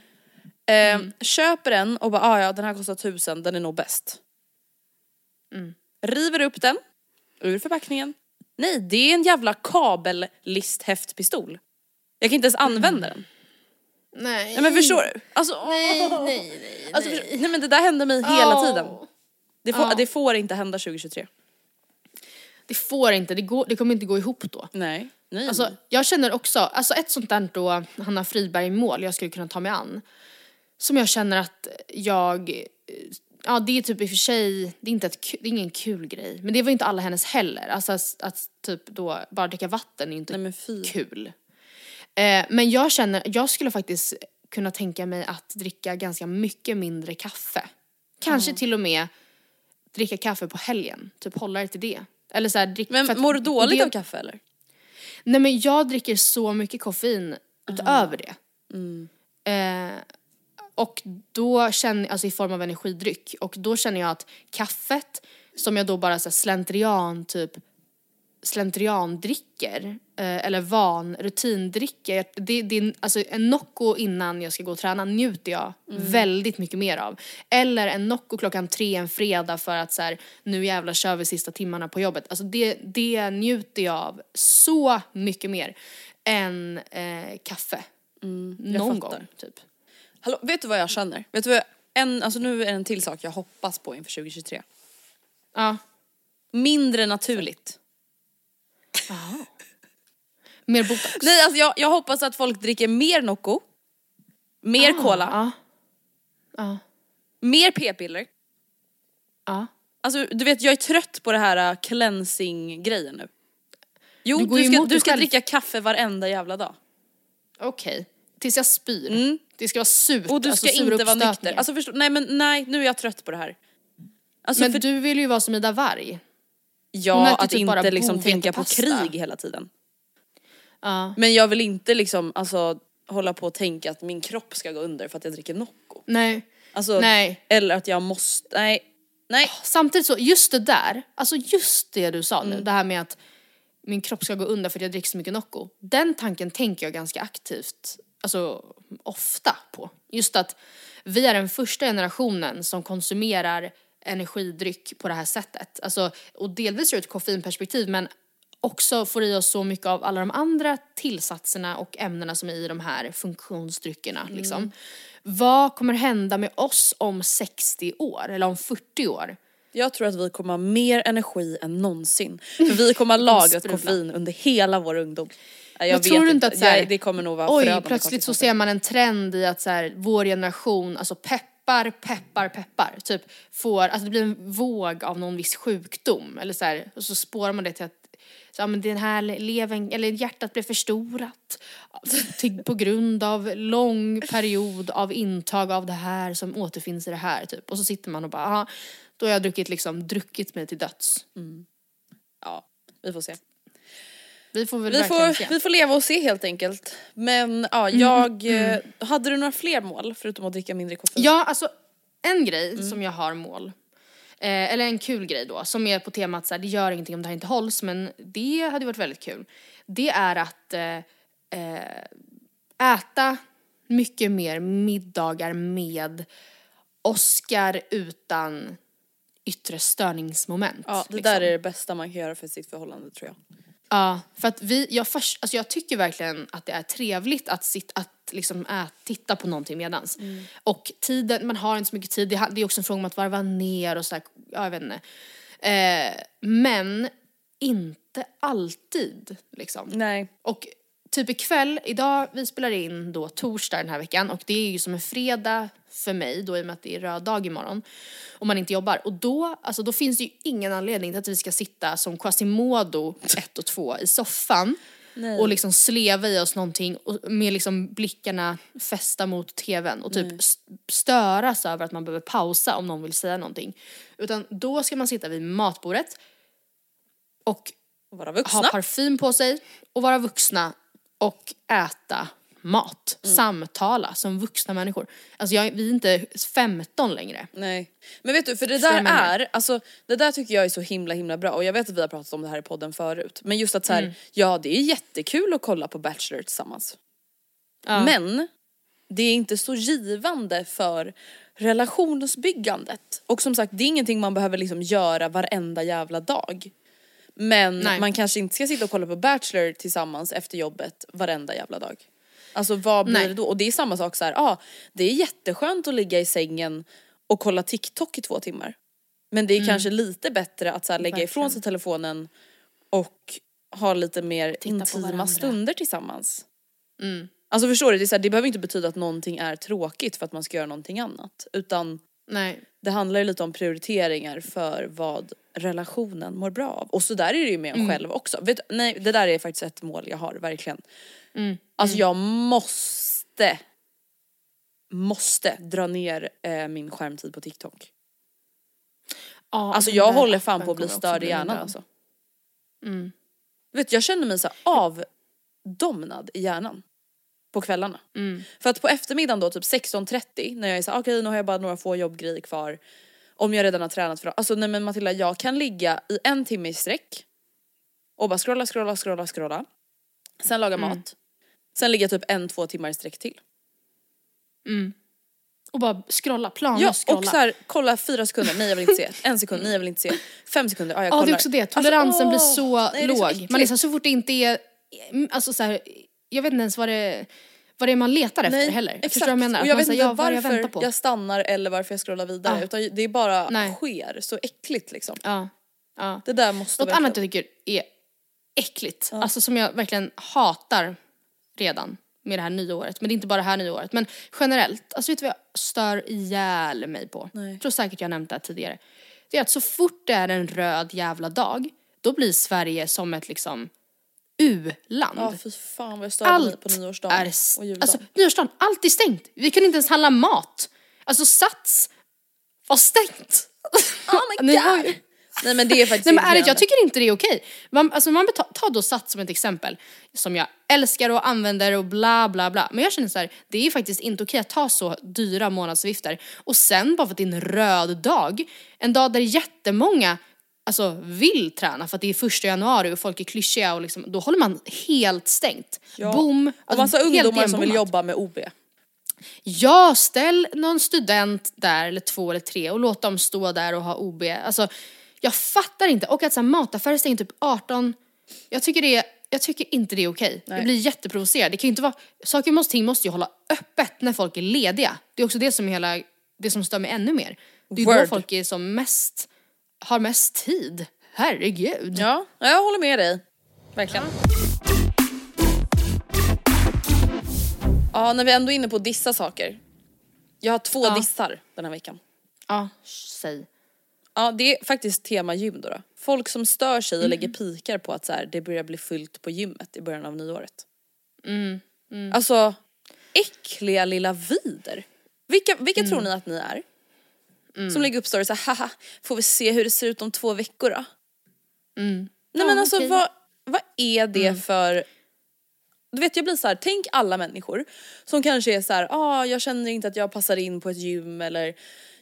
Eh, Köper den och bara ah, ja den här kostar tusen, den är nog bäst. River upp den ur förpackningen. Nej, det är en jävla kabellisthäftpistol. Jag kan inte ens använda den. Nej. Nej men förstår du? Alltså, Nej, nej, nej. Alltså, förstår- nej men det där händer mig hela tiden. Det får, det får inte hända 2023. Det får inte, det, går, det kommer inte gå ihop då. Nej. Nej. Alltså, jag känner också, alltså ett sånt där då Hanna Friberg-mål jag skulle kunna ta mig an. Som jag känner att jag, ja det är typ i och för sig, det är, inte ett, det är ingen kul grej. Men det var inte alla hennes heller. Alltså att, att typ då bara dricka vatten är inte Nej kul. Eh, men jag känner, jag skulle faktiskt kunna tänka mig att dricka ganska mycket mindre kaffe. Kanske till och med dricka kaffe på helgen, typ hålla det till det. Eller så här, drick, Men att- mår du dåligt det- av kaffe eller? Nej men jag dricker så mycket koffein utöver det. Eh, och då känner alltså i form av energidryck. Och då känner jag att kaffet, som jag då bara så slentrian typ slentriandricker eh, eller van rutindricker. Det, det, alltså en Nocco innan jag ska gå och träna njuter jag väldigt mycket mer av. Eller en Nocco klockan tre en fredag för att så här, nu jävlar kör vi sista timmarna på jobbet. Alltså det, det njuter jag av så mycket mer än eh, kaffe. Någon fattar. gång typ. Hallå, vet du vad jag känner? Vet du vad jag, en, alltså nu är det en till sak jag hoppas på inför 2023. Ja. Mindre naturligt. Mer botox. Nej alltså jag, jag hoppas att folk dricker mer Nocco, mer cola, Ja. Ja. mer p-piller. Ja. Alltså du vet jag är trött på det här uh, cleansing grejen nu. Jo Du du, ska, du ska dricka kaffe varenda jävla dag. Okej. Tills jag spyr. Det ska vara surt. Mm. Och du alltså ska sura inte vara nykter. Alltså förstå, nej men nej nu är jag trött på det här. Alltså men för, du vill ju vara som Ida hon ja att typ inte liksom tänka på krig hela tiden. Ja. Men jag vill inte liksom alltså hålla på och tänka att min kropp ska gå under för att jag dricker Nocco. Nej. Alltså, Nej. Eller att jag måste, nej. Nej. Samtidigt så, just det där, alltså just det du sa Mm. nu, det här med att min kropp ska gå under för att jag dricker så mycket Nocco. Den tanken tänker jag ganska aktivt, alltså ofta på. Just att vi är den första generationen som konsumerar energidryck på det här sättet. Alltså, och delvis ur ett koffeinperspektiv men också får i oss så mycket av alla de andra tillsatserna och ämnena som är i de här funktionsdryckerna. Mm. Liksom. Vad kommer hända med oss om 60 år eller om 40 år? Jag tror att vi kommer ha mer energi än någonsin. För vi kommer ha lagrat koffein under hela vår ungdom. Men tror du inte att så här, Jag- det kommer nog vara Oj, plötsligt så ser man en trend i att så här, vår generation, alltså peppar, peppar, peppar, typ får, alltså det blir en våg av någon viss sjukdom eller så här, och så spårar man det till att så, ja, men den här levern, eller hjärtat blev förstorat till, på grund av lång period av intag av det här som återfinns i det här typ. Och så sitter man och bara, aha, då har jag druckit liksom, druckit mig till döds. Ja, vi får se. Vi får väl Vi får, se. vi får leva och se helt enkelt. Men ja, jag... eh, Hade du några fler mål förutom att dricka mindre koffein? Ja, alltså en grej som jag har mål, eh, eller en kul grej då, som är på temat så här, det gör ingenting om det här inte hålls, men det hade varit väldigt kul. Det är att eh, eh, äta mycket mer middagar med Oscar utan yttre störningsmoment. Ja, det liksom. där är det bästa man kan göra för sitt förhållande tror jag. Ja, för att vi, jag, först, alltså jag tycker verkligen att det är trevligt att, sit, att liksom ä, titta på någonting medans. Och tiden, man har inte så mycket tid, det, det är också en fråga om att varva ner och sådär, ja, jag vet inte. Eh, men inte alltid liksom. Nej. Och typ ikväll, idag, vi spelar in då torsdag den här veckan och det är ju som en fredag för mig då i och med att det är röd dag imorgon. Om man inte jobbar. Och då, alltså då finns det ju ingen anledning till att vi ska sitta som Quasimodo 1 och 2 i soffan och liksom sleva i oss någonting och med liksom blickarna fästa mot tvn och typ st- störas över att man behöver pausa om någon vill säga någonting. Utan då ska man sitta vid matbordet och Och vara vuxna. ha parfym på sig och vara vuxna och äta mat. Mm. Samtala som vuxna människor. Alltså jag, vi är inte 15 längre. Nej. Men vet du, för det där är, alltså det där tycker jag är så himla himla bra och jag vet att vi har pratat om det här i podden förut. Men just att så här, Mm. ja det är jättekul att kolla på Bachelor tillsammans. Ja. Men det är inte så givande för relationsbyggandet. Och som sagt, det är ingenting man behöver liksom göra varenda jävla dag. Men Nej. man kanske inte ska sitta och kolla på Bachelor tillsammans efter jobbet varenda jävla dag. Alltså vad blir Nej. det då? Och det är samma sak så här, ja det är jätteskönt att ligga i sängen och kolla TikTok i två timmar. Men det är kanske lite bättre att så här, lägga ifrån Mm. Verkligen. sig telefonen och ha lite mer Titta intima stunder tillsammans. Mm. Alltså förstår du, det, är så här, det behöver inte betyda att någonting är tråkigt för att man ska göra någonting annat. Utan Nej. det handlar ju lite om prioriteringar för vad relationen mår bra av. Och så där är det ju med en Mm. själv också. Vet, nej, det där är faktiskt ett mål jag har, verkligen. Mm. Alltså jag måste, måste dra ner eh, min skärmtid på TikTok. Ja, Alltså jag håller fan på att bli störd i hjärnan alltså. Mm. Vet, jag känner mig så avdomnad i hjärnan. På kvällarna. Mm. För att på eftermiddagen då, typ 16.30, när jag är så okej nu har jag bara några få jobbgrejer kvar. Om jag redan har tränat för Alltså nej men Matilda, jag kan ligga i en timme i sträck. och bara scrolla, scrolla, scrolla, scrolla. Sen laga Mm. mat. Sen ligga typ en, två timmar i sträck till. Och bara scrolla, planlöst Ja, scrolla. och så här, kolla fyra sekunder, nej jag vill inte se. En sekund, nej jag vill inte se. Fem sekunder, ja jag Ja kollar. det är också det, toleransen Alltså, blir åh, så nej, är så låg. äckligt. man liksom, så fort det inte är, alltså så här, jag vet inte ens vad det, vad det är man letar efter Nej, heller. exakt. Förstår du vad jag menar? Och jag vet inte ja, jag varför på? jag stannar eller varför jag scrollar vidare Ja. utan det är bara Nej. sker, så äckligt liksom. Ja, ja. Det där måste Något verkligen- annat jag tycker är äckligt, alltså som jag verkligen hatar redan med det här nyåret. Men det är inte bara det här nyåret, men generellt. Alltså vet du vad jag stör ihjäl mig på? Jag tror säkert jag nämnt det här tidigare. Det är att så fort det är en röd jävla dag, då blir Sverige som ett liksom u-land. Ja fy fan vad jag störde mig allt på nyårsdagen är, och juldagen. alltså nyårsdagen, allt är stängt. Vi kunde inte ens handla mat. Alltså Sats var stängt. oh my god! Nej men det är faktiskt Nej men ärligt, jag tycker inte det är okej. Man, alltså man betal, ta då Sats som ett exempel, som jag älskar och använder och bla bla bla. Men jag känner så här, det är faktiskt inte okej att ta så dyra månadsavgifter och sen bara för att det är en röd dag, en dag där jättemånga alltså vill träna för att det är första januari och folk är klyschiga och liksom, då håller man helt stängt. Ja. Boom. Och alltså massa helt ungdomar som vill jobba med OB. Ja, ställ någon student där eller två eller tre och låt dem stå där och ha OB. Alltså, jag fattar inte. Och att så här, mataffärer stänger typ 18. Jag tycker, det är, jag tycker inte det är okej. Jag blir jätteprovocerad. Det kan ju inte vara, saker och ting måste ju hålla öppet när folk är lediga. Det är också det som hela, det som stör mig ännu mer. Det är ju då folk är som mest, har mest tid. Herregud. Ja, ja, jag håller med dig. Verkligen. Ja, när vi ändå är inne på dissa saker. Jag har två Ja. dissar den här veckan. Ja, säg. Ja, det är faktiskt tema gym då. då. Folk som stör sig och lägger pikar på att så här, det börjar bli fullt på gymmet i början av nyåret. Alltså, äckliga lilla vider. Vilka, vilka tror ni att ni är? Som lägger upp stories så här, haha, får vi se hur det ser ut om två veckor då? Nej men Ja, alltså okej. vad, vad är det för du vet jag blir så här, tänk alla människor som kanske är så här, ah, jag känner inte att jag passar in på ett gym eller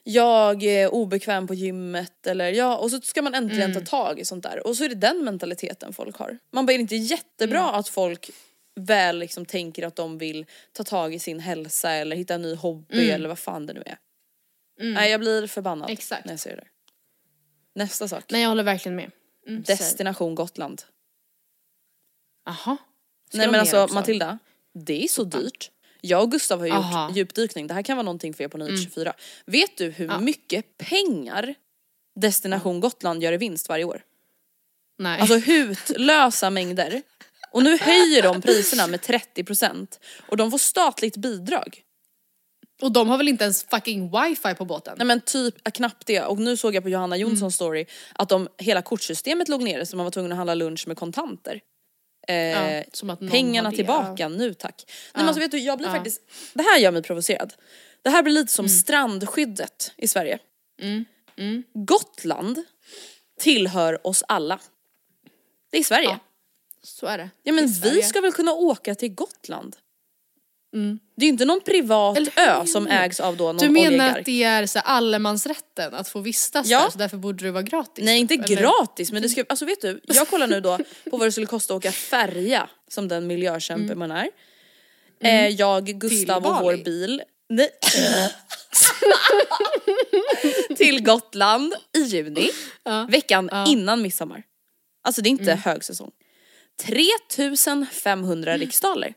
jag är obekväm på gymmet eller ja och så ska man äntligen ta tag i sånt där och så är det den mentaliteten folk har. Man bara är det inte jättebra att folk väl liksom tänker att de vill ta tag i sin hälsa eller hitta en ny hobby eller vad fan det nu är. Nej jag blir förbannad Exakt. när jag ser det. Nästa sak. Nej jag håller verkligen med. Mm. Destination Gotland. Jaha. Ska Nej men alltså också? Matilda, det är så dyrt. Jag och Gustav har ju Aha. gjort djupdykning, det här kan vara någonting för er på Nyhet 24. Vet du hur mycket pengar Destination Gotland gör i vinst varje år? Nej. Alltså hutlösa mängder. Och nu höjer de priserna med 30% och de får statligt bidrag. Och de har väl inte ens fucking wifi på båten? Nej men typ ja, knappt det och nu såg jag på Johanna Jonssons story att de, hela kortsystemet låg nere så man var tvungen att handla lunch med kontanter. Eh, Ja, som att någon pengarna tillbaka nu tack. Nej men alltså vet du jag blir faktiskt, det här gör mig provocerad. Det här blir lite som strandskyddet i Sverige. Gotland tillhör oss alla. Det är Sverige. Ja, Så är det. Ja men vi ska väl kunna åka till Gotland? Det är ju inte någon privat ö som ägs av då någon Du menar oljegark. att det är så allemansrätten att få vistas Ja. där så därför borde det vara gratis? Nej inte typ, eller? gratis men det ska, alltså vet du, jag kollar nu då på vad det skulle kosta att åka färja som den miljökämpe man är. Eh, jag, Gustav och vår bil. Nej. till Gotland i juni, veckan innan midsommar. Alltså det är inte högsäsong. 3500 riksdaler.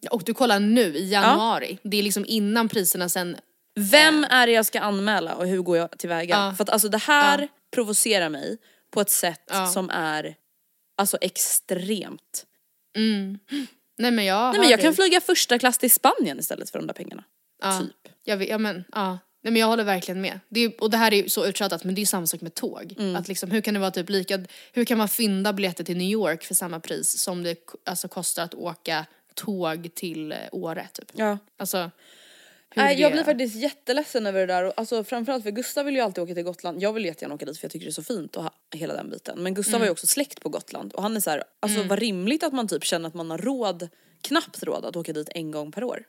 Ja, Och du kollar nu i januari, det är liksom innan priserna sen Vem är det jag ska anmäla och hur går jag tillväga? Ja. För att alltså det här provocerar mig på ett sätt Ja. som är alltså extremt. Nej men jag Nej men jag dig. kan flyga första klass till Spanien istället för de där pengarna. ja. Typ. Jag vet, ja men ja. Nej men jag håller verkligen med. Det är, och det här är ju så uttjatat men det är ju samma sak med tåg. Mm. Att liksom, hur kan det vara typ lika, hur kan man fynda biljetter till New York för samma pris som det alltså, kostar att åka tåg till eh, Åre typ. Ja. Alltså, Nej, jag blir faktiskt jätteledsen över det där alltså framförallt för Gustav vill ju alltid åka till Gotland. Jag vill jättegärna åka dit för jag tycker det är så fint och ha hela den biten. Men Gustav har ju också släkt på Gotland och han är så här, alltså vad rimligt att man typ känner att man har råd, knappt råd att åka dit en gång per år.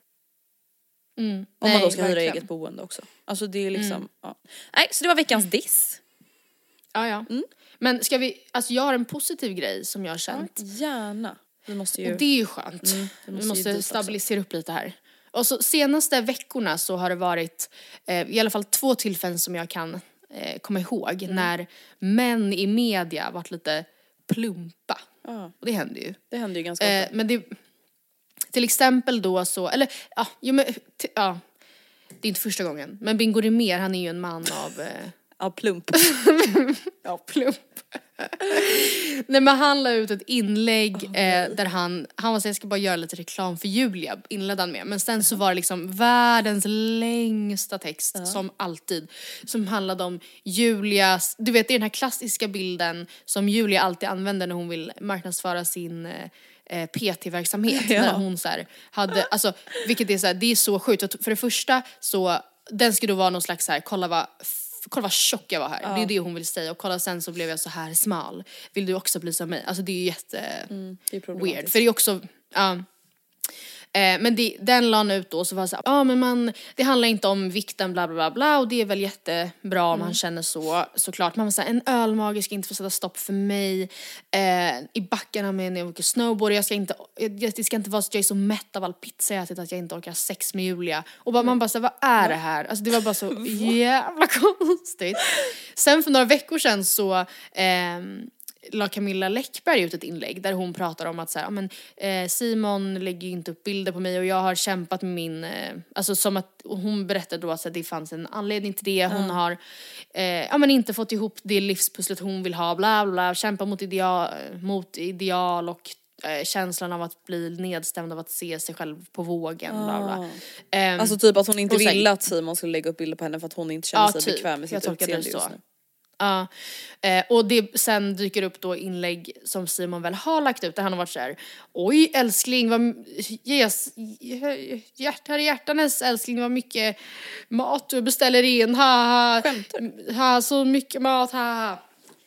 Mm. Om man Nej, då ska hyra verkligen. eget boende också. Alltså det är liksom, ja. Nej så det var veckans diss. Ja, ja. Men ska vi, alltså jag har en positiv grej som jag har känt. Gärna. Vi måste ju... Och det är ju skönt. det vi måste ju måste också. stabilisera upp lite här. Och så senaste veckorna så har det varit eh, i alla fall två tillfällen som jag kan eh, komma ihåg Mm. när män i media varit lite plumpa. Ja. Och det händer ju. Det händer ju ganska Eh, ofta. men det, till exempel då så, eller ja, jo, men, ja, det är inte första gången. Men Bingo Rimér han är ju en man av eh, Ja, plump. Ja, plump. Nej men han la ut ett inlägg eh, där han, han var så jag ska bara göra lite reklam för Julia, inledde han med. Men sen så var det liksom världens längsta text, som alltid. Som handlade om Julias, du vet det är den här klassiska bilden som Julia alltid använder när hon vill marknadsföra sin eh, eh, PT-verksamhet. Ja. När hon så här hade, alltså vilket är så här, det är så sjukt. För det första så, den ska då vara någon slags så här, kolla vad kolla vad tjock jag var här. Det är det hon vill säga och kolla sen så blev jag så här smal. Vill du också bli som mig? Alltså det är ju jätte det är weird. För det är också, ja. Eh, men det, den la han ut då så var det så ja men man, det handlar inte om vikten bla bla bla bla och det är väl jättebra om man känner så såklart. Man var såhär, en ölmage ska inte få sätta stopp för mig. Eh, I backarna med när jag åker snowboard, jag ska inte, jag, det ska inte vara så att jag är så mätt av all pizza jag ätit att jag inte orkar sex med Julia. Och bara, man bara såhär, vad är det här? Alltså det var bara så jävla konstigt. Sen för några veckor sedan så ehm, la Camilla Läckberg ut ett inlägg där hon pratar om att så här, men, eh, Simon lägger ju inte upp bilder på mig och jag har kämpat med min, eh, alltså som att hon berättade då att det fanns en anledning till det, hon har eh, ja, men inte fått ihop det livspusslet hon vill ha, bla bla, kämpa mot ideal, mot ideal och eh, känslan av att bli nedstämd av att se sig själv på vågen, bla bla. Ehm, Alltså typ att hon inte ville att Simon skulle lägga upp bilder på henne för att hon inte känner Ja, sig typ. bekväm med sitt utseende just nu. Ja, eh, och det sen dyker upp då inlägg som Simon väl har lagt ut där han har varit så här: oj älskling vad, yes, hjärtar i hjärtanes älskling vad mycket mat du beställer in, ha ha. Ha så mycket mat, ha ha.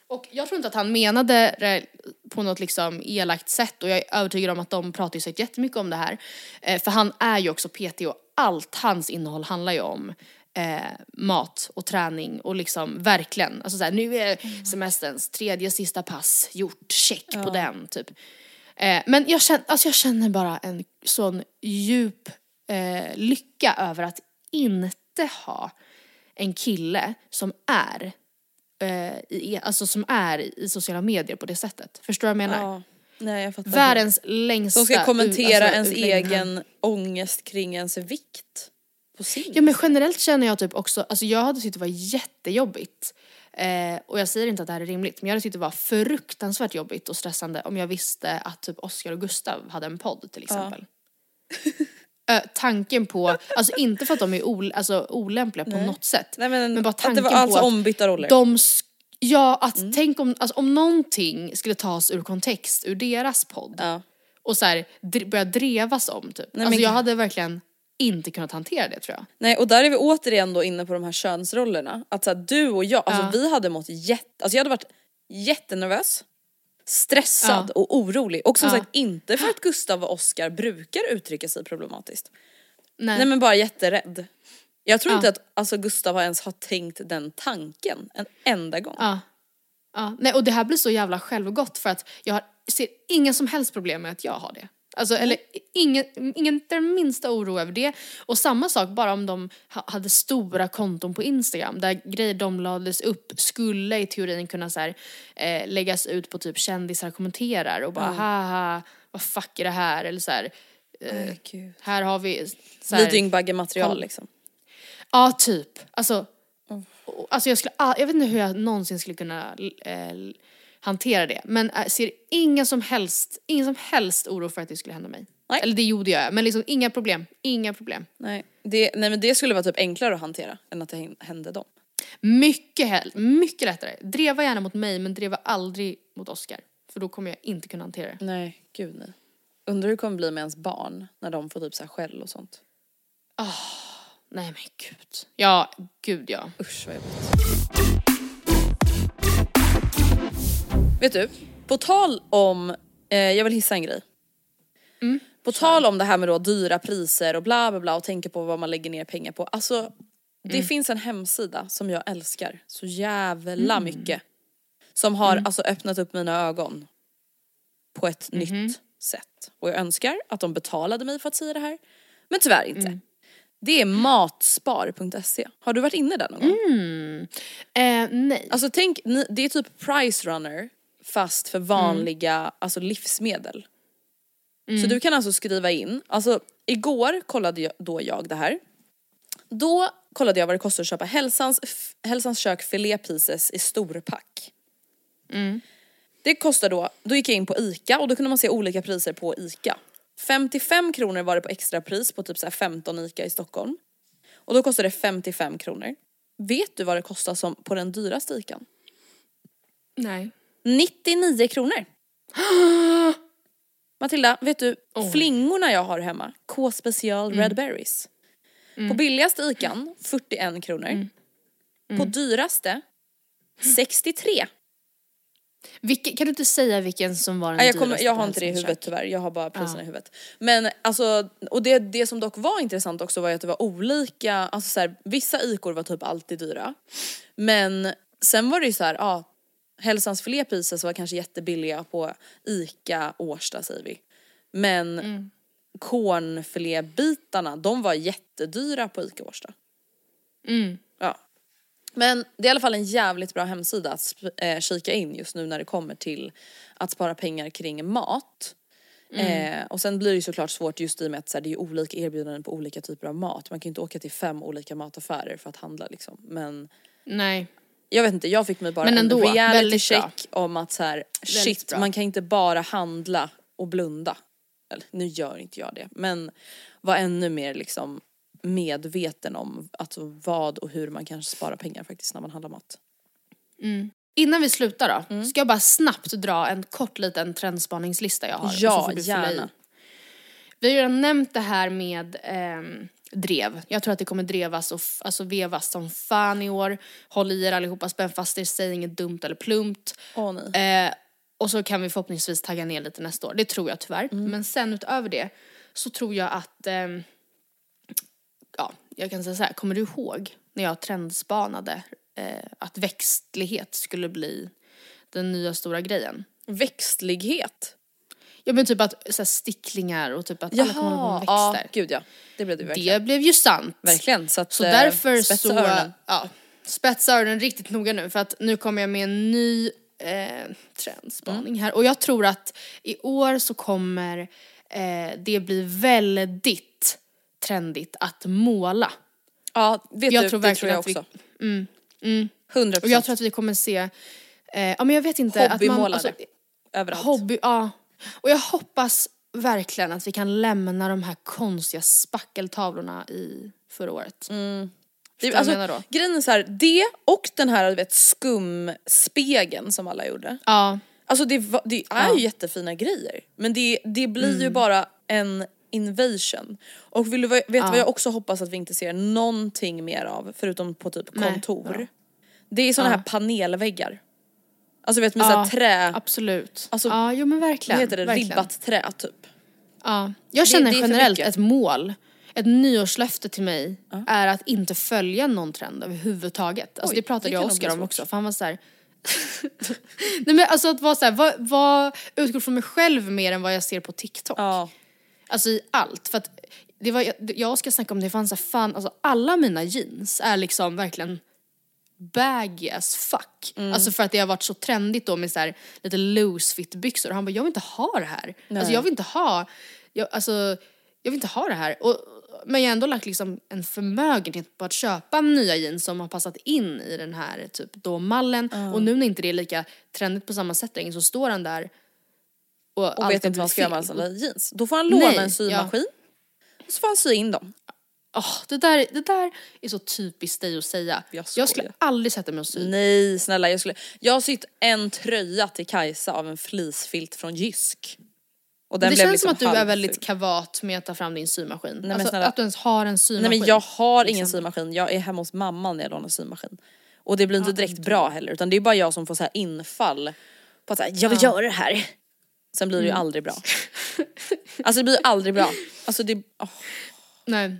Och jag tror inte att han menade det på något liksom elakt sätt och jag är övertygad om att de pratar ju säkert jättemycket om det här. Eh, för han är ju också PT och allt hans innehåll handlar ju om eh, mat och träning och liksom verkligen, alltså såhär nu är semesterns tredje sista pass gjort, check på den typ. Eh, men jag känner, alltså jag känner bara en sån djup eh, lycka över att inte ha en kille som är eh, i, alltså som är i sociala medier på det sättet. Förstår du vad jag menar? Ja. Nej jag fattar. Världens längsta... Som ska kommentera alltså, ens egen ångest kring ens vikt. På sin. Ja men generellt känner jag typ också, alltså jag hade tyckt det var jättejobbigt. Eh, och jag säger inte att det här är rimligt, men jag hade tyckt det var fruktansvärt jobbigt och stressande om jag visste att typ Oscar och Gustav hade en podd till exempel. Eh, tanken på, alltså inte för att de är ol, alltså, olämpliga på något sätt. Nej, men bara att det tanken var alltså på att ombytta roller. de Ja, att Mm. tänk om, alltså, om någonting skulle tas ur kontext ur deras podd Ja. och så här, dr- börja drevas om typ. Nej, alltså men jag hade verkligen inte kunnat hantera det tror jag. Nej och där är vi återigen då inne på de här könsrollerna. Att så här, du och jag, alltså Ja. vi hade mått jätte, alltså jag hade varit jättenervös, stressad Ja. och orolig. Och som Ja. sagt inte för att Gustav och Oscar brukar uttrycka sig problematiskt. Nej. Nej men bara jätterädd. Jag tror inte att alltså, Gustav ens har tänkt den tanken en enda gång. Ja. Nej, och det här blir så jävla självgott för att jag ser ingen som helst problem med att jag har det. Alltså, eller ingen, ingen den minsta oro över det. Och samma sak bara om de ha, hade stora konton på Instagram där grejer de lades upp skulle i teorin kunna så här, eh, läggas ut på typ kändisar kommenterar och bara haha vad fuck är det här eller så här, eh, Gud. här har vi så här, dyngbagge-material Kolla. liksom. Ja, typ. Alltså, och- alltså jag, skulle, jag vet inte hur jag någonsin skulle kunna eh, hantera det. Men jag ser ingen som helst, ingen som helst oro för att det skulle hända mig. Nej. Eller det gjorde jag, men liksom inga problem. Inga problem. Nej, det, nej men det skulle vara typ enklare att hantera än att det hände dem. Mycket, hell, mycket lättare. Dreva gärna mot mig, men dreva aldrig mot Oscar. För då kommer jag inte kunna hantera det. Nej, gud nej. Undrar hur det kommer bli med ens barn när de får typ så här skäll och sånt. Nej men gud. Ja, gud ja. Usch vad jobbigt. Vet du, på tal om, eh, jag vill hissa en grej. På tal om det här med då dyra priser och bla bla bla och tänka på vad man lägger ner pengar på. Alltså det finns en hemsida som jag älskar så jävla mycket. Som har Mm. alltså öppnat upp mina ögon på ett Mhm. nytt sätt. Och jag önskar att de betalade mig för att säga det här. Men tyvärr inte. Mm. Det är matspar.se. Har du varit inne där någon gång? Mm. Eh, nej. Alltså tänk, det är typ price runner fast för vanliga alltså livsmedel. Så du kan alltså skriva in, alltså igår kollade jag, då jag det här. Då kollade jag vad det kostar att köpa Hälsans, Hälsans kök filé pieces i storpack. Det kostar då, då gick jag in på ICA och då kunde man se olika priser på ICA. 55 kronor var det på extrapris på typ så här 15 ICA i Stockholm. Och då kostade det 55 kronor. Vet du vad det kostar som på den dyraste ICAn? nej. 99 kronor. Matilda, vet du Oj. flingorna jag har hemma, K special red berries. På billigaste ICAn 41 kronor. På dyraste 63. Vilke, kan du inte säga vilken som var den Nej, jag, kommer, dyraste jag har inte det i huvudet tyvärr, jag har bara priserna i huvudet. Men alltså, och det, det som dock var intressant också var ju att det var olika, alltså så här, vissa ikor var typ alltid dyra. Men sen var det ju så här, ja, Hälsans filépriser var kanske jättebilliga på ICA Årsta säger vi. Men Mm. cornfilébitarna, de var jättedyra på ICA Årsta. Mm. Ja. Men det är i alla fall en jävligt bra hemsida att eh, kika in just nu när det kommer till att spara pengar kring mat. Eh, och sen blir det ju såklart svårt just i och med att så här, det är olika erbjudanden på olika typer av mat. Man kan ju inte åka till fem olika mataffärer för att handla liksom. Men Nej. Jag vet inte, jag fick mig bara Men ändå, en reality väldigt bra. check om att så här, shit man kan inte bara handla och blunda. Eller nu gör inte jag det men var ännu mer liksom medveten om alltså vad och hur man kan spara pengar faktiskt när man handlar mat. Innan vi slutar då, Mm. ska jag bara snabbt dra en kort liten trendspaningslista jag har. Ja, i. gärna. Vi har ju redan nämnt det här med ehm, drev. Jag tror att det kommer drevas och alltså vevas som fan i år. Håll i er allihopa, spänn fast er, säg inget dumt eller plumpt. Åh nej. Eh, och så kan vi förhoppningsvis tagga ner lite nästa år. Det tror jag tyvärr. Mm. Men sen utöver det så tror jag att, ehm, ja, jag kan säga så här, kommer du ihåg när jag trendspanade eh, att växtlighet skulle bli den nya stora grejen? Växtlighet? Ja men typ att så här, sticklingar och typ att alla kommer hålla på med ja växter. gud ja. Det blev det ju verkligen. det blev ju sant. Verkligen. Så, att, Så eh, därför spetsa så, öronen. ja, spetsa öronen riktigt noga nu för att nu kommer jag med en ny eh, trendspaning Mm. här och jag tror att i år så kommer eh, det bli väldigt trendigt att måla. Ja, vet Jag du, tror det tror jag att vi- också. 100 Och jag tror att vi kommer se, eh, ja men jag vet inte. att man, Hobbymålare. alltså, överallt. Hobby, ja. Och jag hoppas verkligen att vi kan lämna de här konstiga spackeltavlorna i förra året. Mm. Det, alltså, grejen är så här, det och den här du vet skumspegeln som alla gjorde. Ja. Alltså det, det är ju jättefina grejer. Men det, det blir Mm. ju bara en invasion. Och vill du ve- vet vad jag också hoppas att vi inte ser någonting mer av förutom på typ Nej, kontor. ja. Det är såna Ja. här panelväggar. Alltså vet med Ja, såhär trä, Absolut. Alltså, ja, jo men verkligen. vad heter det, verkligen. ribbat trä typ. Ja. Jag känner det för generellt ett mål, ett nyårslöfte till mig är att inte följa någon trend överhuvudtaget. Alltså Oj, det pratade det jag och Oskar om också för han var såhär Nej men alltså att vara såhär, vad, vad utgår från mig själv mer än vad jag ser på TikTok. Ja. Alltså i allt. För att det var, jag och Oskar snackade om det, fanns så fan, alltså alla mina jeans är liksom verkligen baggy as fuck. Mm. Alltså för att det har varit så trendigt då med så här, lite loose fit byxor. Och han bara, jag vill inte ha det här. Alltså jag vill inte ha, jag, alltså, jag vill inte ha det här. Och, men jag har ändå lagt liksom en förmögenhet på att köpa nya jeans som har passat in i den här typ då mallen. Och nu när inte det är lika trendigt på samma sätt längre så står han där och, Och vet inte vad han ska göra med alla jeans. Då får han låna Nej, en symaskin. Och så får han sy in dem. Åh, det, där, det där är så typiskt dig att säga. Jag Jag, skulle aldrig sätta mig och sy. Nej snälla jag skulle, jag har sytt en tröja till Kajsa av en fleecefilt från Jysk. Och den det blev känns liksom som att du är väldigt kavat med att ta fram din symaskin. men alltså, snälla. att du ens har en symaskin. Nej men jag har ingen liksom. symaskin, jag är hemma hos mamma när jag lånar symaskin. Och det blir inte direkt bra heller utan det är bara jag som får så här infall på att så här, jag vill göra det här. Sen blir det ju Mm. aldrig bra. Alltså det blir aldrig bra. Alltså det, åh. Nej.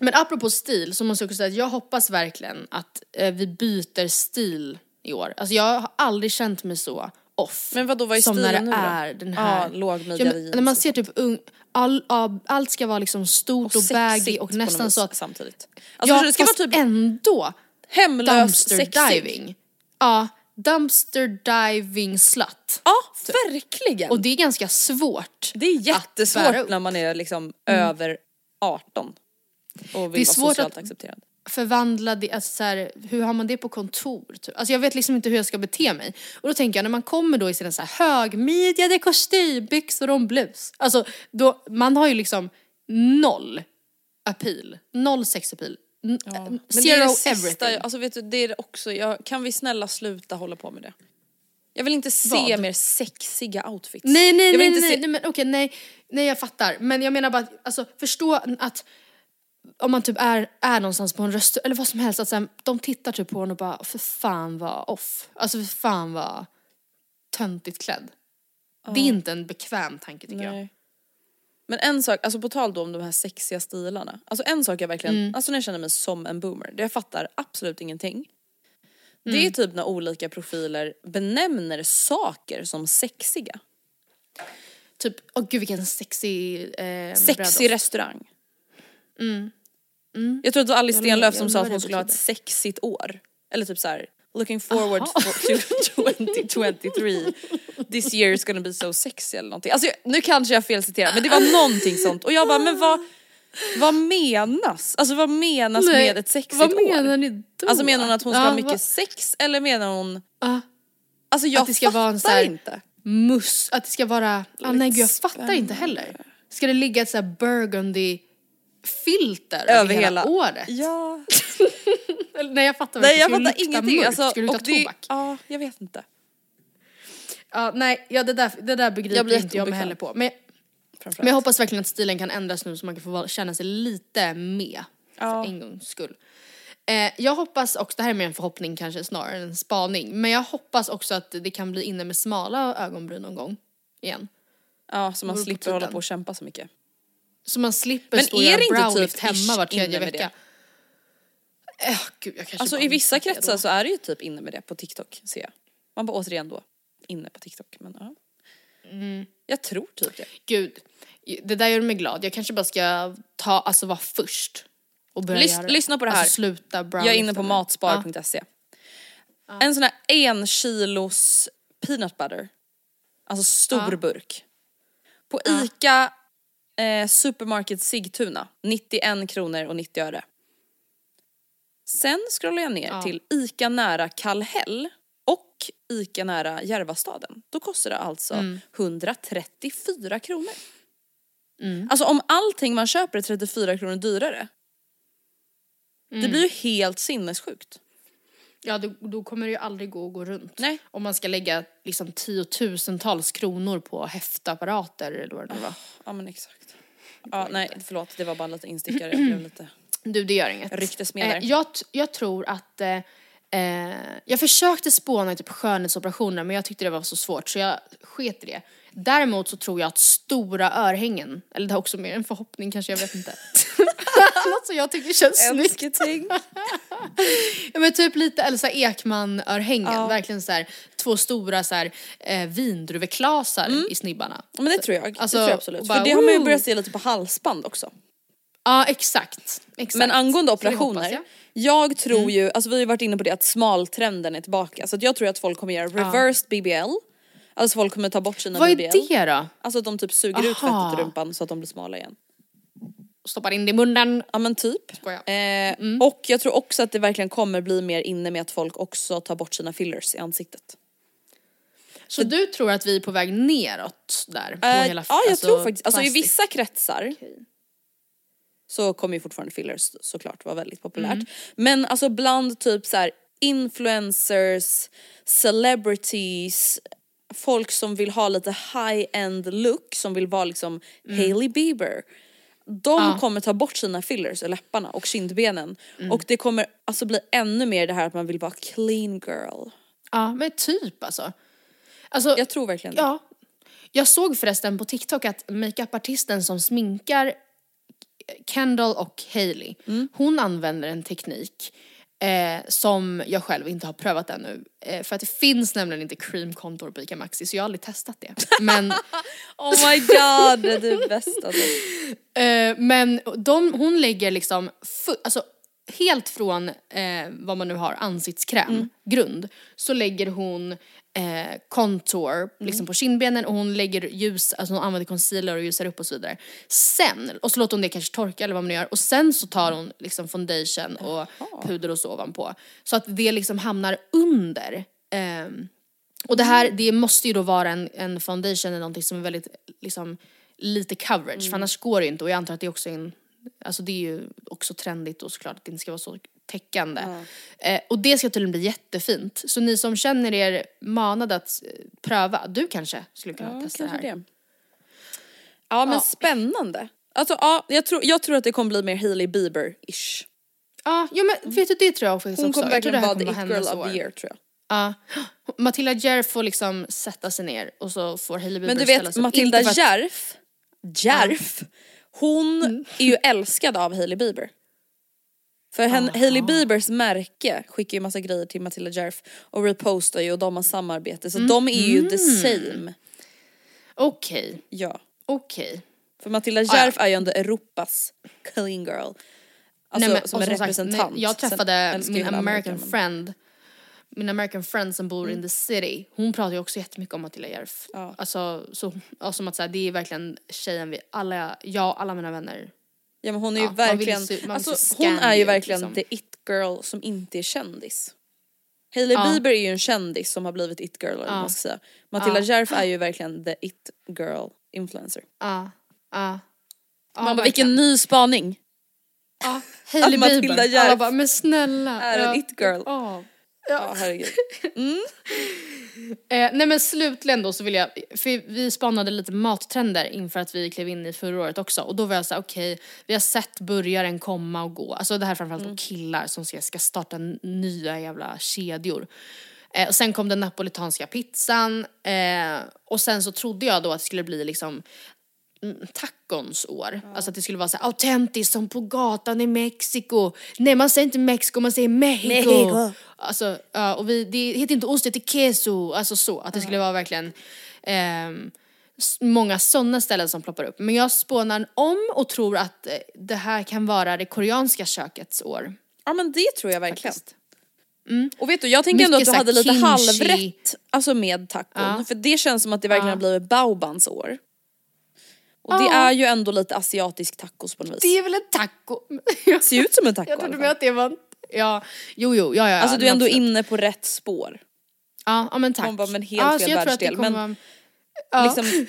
Men apropå stil så måste jag också säga att jag hoppas verkligen att eh, vi byter stil i år. Alltså jag har aldrig känt mig så off. Men vadå, vad är som när stilen det nu då? är den här... Ja, låg midja ja, men, När man och ser typ ung, all, ja, allt ska vara liksom stort och, baggy sexigt och på nästan något så vis att... Samtidigt. Alltså ja, det ska vara fast typ ändå hemlös dumpster sexig. diving. Ja, dumpster diving slut. Ja, verkligen. Och det är ganska svårt. det är jättesvårt när man är liksom över 18 och vill Det är vara svårt socialt att- accepterad. förvandla det, alltså så här, hur har man det på kontor? Typ? Alltså jag vet liksom inte hur jag ska bete mig. Och då tänker jag när man kommer då i sina så här högmidjade kostymbyxor och en blus. Alltså då, man har ju liksom noll appeal, noll sexappeal. Men Zero det är det sista, everything. alltså vet du, det är det också, jag, kan vi snälla sluta hålla på med det? Jag vill inte se Vad? mer sexiga outfits. Nej nej nej, nej, se, nej men okej nej, nej jag fattar. Men jag menar bara att, alltså förstå att om man typ är, är någonstans på en restaurang eller vad som helst, att så här, de tittar typ på en och bara för fan vad off. Alltså för fan vad töntigt klädd. Det är inte en bekväm tanke tycker jag. Nej. Men en sak, alltså på tal då om de här sexiga stilarna. Alltså en sak jag verkligen, Mm. alltså när jag känner mig som en boomer, det jag fattar absolut ingenting. Det Mm. är typ när olika profiler benämner saker som sexiga. Typ, åh gud vilken sexy eh, Sexig restaurang. Jag tror att det var Alice Stenlöf som sa att hon skulle ha ett sexigt år. Eller typ så här: looking forward for, to 2023. This year is gonna be so sexy eller någonting. Alltså nu kanske jag felciterar men det var någonting sånt och jag bara men vad, vad menas? Alltså vad menas Nej, med ett sexigt vad år? menar ni då? Alltså menar hon att hon ska Ja, ha mycket vad- sex eller menar hon Ja. Alltså jag Att det ska fattar vara en så här- inte. Mus, att det ska vara, ah, nej gud jag fattar inte heller. Ska det ligga ett så här burgundy filter över, hela, året? Ja. Nej jag fattar Nej jag fattar ingenting. Mörkt? Alltså, Ska det lukta det, tobak? ja jag vet inte. Ja, nej, ja, det, där, det där begriper Jag blir inte jag mig heller på. Men, men jag hoppas verkligen att stilen kan ändras nu så man kan få känna sig lite med. Ja. För en gångs skull. Eh, jag hoppas också, det här är mer en förhoppning kanske snarare än en spaning, men jag hoppas också att det kan bli inne med smala ögonbryn någon gång igen. Ja så man slipper hålla på och kämpa så mycket. Så man slipper Men stå och göra browlift typ hemma var tredje vecka. Eh, gud, jag kanske Alltså i vissa kretsar då. så är det ju typ inne med det på TikTok ser jag. Man bara återigen då inne på TikTok men ja. Mm. Jag tror typ det. Gud, det där gör mig glad. Jag kanske bara ska ta, alltså vara först. Och börja Lys- göra det. lyssna på det här. Alltså sluta Jag är inne på matspar.se. En sån här en kilos peanut butter. Alltså stor Ja. burk. På ICA eh, Supermarket Sigtuna 91 kronor och 90 öre. Sen scrollar jag ner Ja. till ICA nära Kallhäll och ICA nära Järvastaden. Då kostar det alltså Mm. 134 kronor. Alltså om allting man köper är 34 kronor dyrare. Det Mm. blir ju helt sinnessjukt. Ja, då, då kommer det ju aldrig gå att gå runt. Nej. Om man ska lägga liksom tiotusentals kronor på häftapparater eller vad det nu var. Ja men exakt. Ja nej förlåt det var bara lite instickare, jag blev lite Du, det gör inget. ryktesmedel. Eh, jag, jag tror att eh, eh, jag försökte spåna i typ skönhetsoperationer men jag tyckte det var så svårt så jag sket i det. Däremot så tror jag att stora örhängen, eller det är också mer en förhoppning kanske, jag vet inte. Något som jag tycker känns snyggt. Ja men typ lite Elsa Ekman-örhängen, Ja. verkligen så här, två stora så här, eh, vindruveklasar i snibbarna. Ja, men det tror jag, Alltså, det tror jag absolut. bara, För det har man ju börjat se lite på halsband också. Ja exakt, exakt. Men angående operationer, jag. jag tror ju, alltså vi har ju varit inne på det att smaltrenden är tillbaka så jag tror att folk kommer göra reversed BBL. Alltså folk kommer ta bort sina Vad är BBL. det då? Alltså att de typ suger ut Aha. fettet i rumpan så att de blir smala igen. Stoppar in det i munnen. Ja men typ. Skojar. Eh, Och jag tror också att det verkligen kommer bli mer inne med att folk också tar bort sina fillers i ansiktet. Så du tror att vi är på väg neråt där? På Eh, hela, ja jag alltså, tror faktiskt, alltså i vissa kretsar så kommer ju fortfarande fillers såklart vara väldigt populärt. Mm. Men alltså bland typ så här influencers, celebrities, folk som vill ha lite high-end look, som vill vara liksom Hailey Bieber. De. Ja. kommer ta bort sina fillers i läpparna och kindbenen. Mm. Och det kommer alltså bli ännu mer det här att man vill vara clean girl. Ja men typ alltså. Alltså Jag tror verkligen det. ja. Jag såg förresten på TikTok att makeupartisten som sminkar Kendall och Hailey, Mm. hon använder en teknik Eh, som jag själv inte har prövat ännu. Eh, för att det finns nämligen inte cream contour på ICA Maxi så jag har aldrig testat det. Men, Oh my god, det är det bästa. Alltså. eh, men de, hon lägger liksom, alltså helt från eh, vad man nu har, ansiktskräm, grund, så lägger hon eh, contour liksom på kindbenen och hon lägger ljus, alltså hon använder concealer och ljusar upp och så vidare. Sen, och så låter hon det kanske torka eller vad man gör och sen så tar hon liksom foundation och puder och så ovanpå. Så att det liksom hamnar under. Ehm, och det här, det måste ju då vara en, en foundation eller någonting som är väldigt liksom lite coverage för annars går det ju inte och jag antar att det är också en, alltså det är ju också trendigt och såklart att det inte ska vara så täckande. Eh, och det ska tydligen bli jättefint. Så ni som känner er manade att eh, pröva, du kanske skulle kunna testa det här. det. Ja men Ja. spännande. Alltså ja, jag tror, jag tror att det kommer bli mer Hailey Bieber-ish. Ja, ja men vet du det tror jag faktiskt Hon också. kommer verkligen vara the it girl of the year tror jag. Ja. Matilda Djerf får liksom sätta sig ner och så får Hailey Bieber Men du ställa vet sig upp. Matilda Inte för att- Järf, Järf, hon är ju älskad av Hailey Bieber. För hen, Hailey Biebers märke skickar ju massa grejer till Matilda Järf och repostar ju och de har samarbete så de är ju the same. Okej, Ja. okej. För Matilda ja. Järf är ju ändå Europas clean girl. Alltså Nej, men, som en sagt, representant. nej, jag Sen träffade älskar min American Amerika, men- friend, min American friend som bor in the city, hon pratar ju också jättemycket om Matilda Järf. Ja. Alltså, så, ja, som att säga, det är verkligen tjejen vi, alla, jag och alla mina vänner. Ja men hon är ju Ja, verkligen, se- alltså, hon är ju Scandi, verkligen liksom. the it girl som inte är kändis. Hailey Ja. Bieber är ju en kändis som har blivit it girl eller Ja. man ska säga. Matilda. Järf är ju verkligen the it girl influencer. Ja, ja. Man bara verkligen. vilken ny spaning. Ja, Hailey Bieber. Järf Alla bara, men snälla. är en ja, it-girl. Ja. Herregud. Eh, nej men slutligen då så vill jag, för vi spanade lite mattrender inför att vi klev in i förra året också och då var jag såhär okej, vi har sett burgaren komma och gå, alltså det här är framförallt Mm. killar som ska, ska starta nya jävla kedjor. Eh, och sen kom den napolitanska pizzan eh, och sen så trodde jag då att det skulle bli liksom mm, tacons år. Alltså att det skulle vara så autentiskt som på gatan i Mexiko. Nej man säger inte Mexiko, man säger Mexico. Mexico. Alltså, ja, och vi, det heter inte ost, det heter queso. Alltså så, att det skulle vara verkligen s- många sådana ställen som ploppar upp. Men jag spånar om och tror att eh, det här kan vara det koreanska kökets år. Ja men det tror jag verkligen. Faktiskt. Och vet du jag tänker ändå att du hade lite kimchi. halvrätt alltså med tacon. Ja. För det känns som att det verkligen Ja. har blivit baobans år. Och det är ju ändå lite asiatisk tacos på något vis. Det är väl en taco? Ser ut som en taco jag trodde med att det var en, ja, jo jo, ja ja. Alltså du är ändå inne på rätt spår. Ja, ja men tack. Man bara, men helt ja, fel världsdel, men- vara- ja. Liksom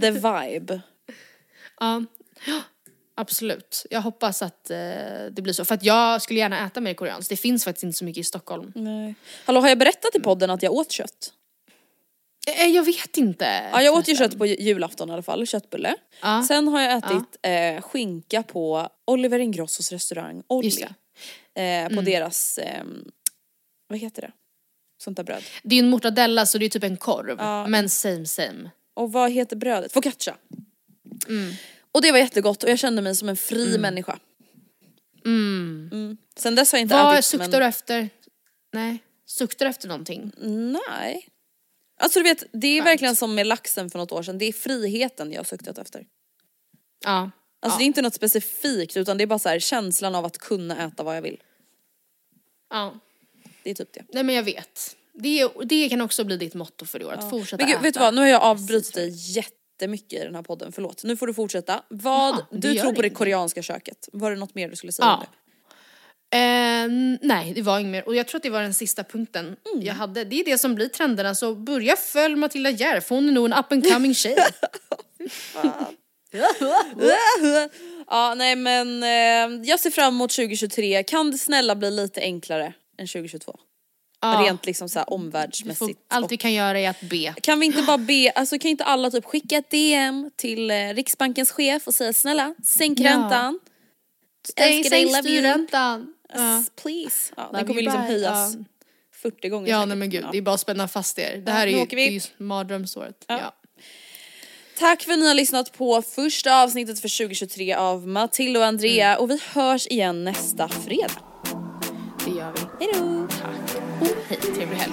the vibe. Ja, absolut. Jag hoppas att eh, det blir så. För att jag skulle gärna äta mer koreanskt. Det finns faktiskt inte så mycket i Stockholm. Nej. Hallå har jag berättat i podden att jag åt kött? Eh, jag vet inte. Ja jag åt ju kött på julafton i alla fall, köttbulle. Ja. Sen har jag ätit eh, skinka på Oliver Ingrossos restaurang Olli. Mm. Eh, på deras, eh, vad heter det? Sånt där bröd. Det är ju en mortadella så det är typ en korv. Ja. Men same same. Och vad heter brödet? Focaccia. Mm. Och det var jättegott och jag kände mig som en fri människa. Mm. Sen dess har jag inte Vad ätit suktar men... du efter? Nej. Suktar du efter någonting? Nej. Alltså du vet, det är Skönt. verkligen som med laxen för något år sedan, det är friheten jag har suktat efter. Ja. Alltså ja. det är inte något specifikt utan det är bara så här känslan av att kunna äta vad jag vill. ja. Det är typ det. Nej men jag vet. Det, det kan också bli ditt motto för i år, att fortsätta Men gud, äta. vet du vad, nu har jag avbrutit dig jättemycket i den här podden, förlåt. Nu får du fortsätta. Vad, Ja, du tror på det koreanska köket, var det något mer du skulle säga Ja. om det? Eh, nej, det var inget mer. Och jag tror att det var den sista punkten jag hade. Det är det som blir trenderna, så börja följ Matilda Järf, hon är nog en up and coming tjej. ja nej men eh, jag ser fram emot 2023, kan det snälla bli lite enklare än 2022? Ja, Rent liksom såhär vi får, omvärldsmässigt. allt vi kan göra är att be. Kan vi inte bara be, alltså kan inte alla typ skicka ett DM till eh, Riksbankens chef och säga snälla sänk Ja. räntan. Älskar dig, love you. Ja. Please. Ja, den kommer you, liksom höjas Ja. 40 gånger Ja säkert. nej men gud, det är bara att spänna fast er. Det här är ju, det är ju mardrömsåret. Ja. Tack för att ni har lyssnat på första avsnittet för 2023 av Matilda och Andrea och vi hörs igen nästa fredag. Det gör vi. Hej då! Tack. Och hej, trevlig helg.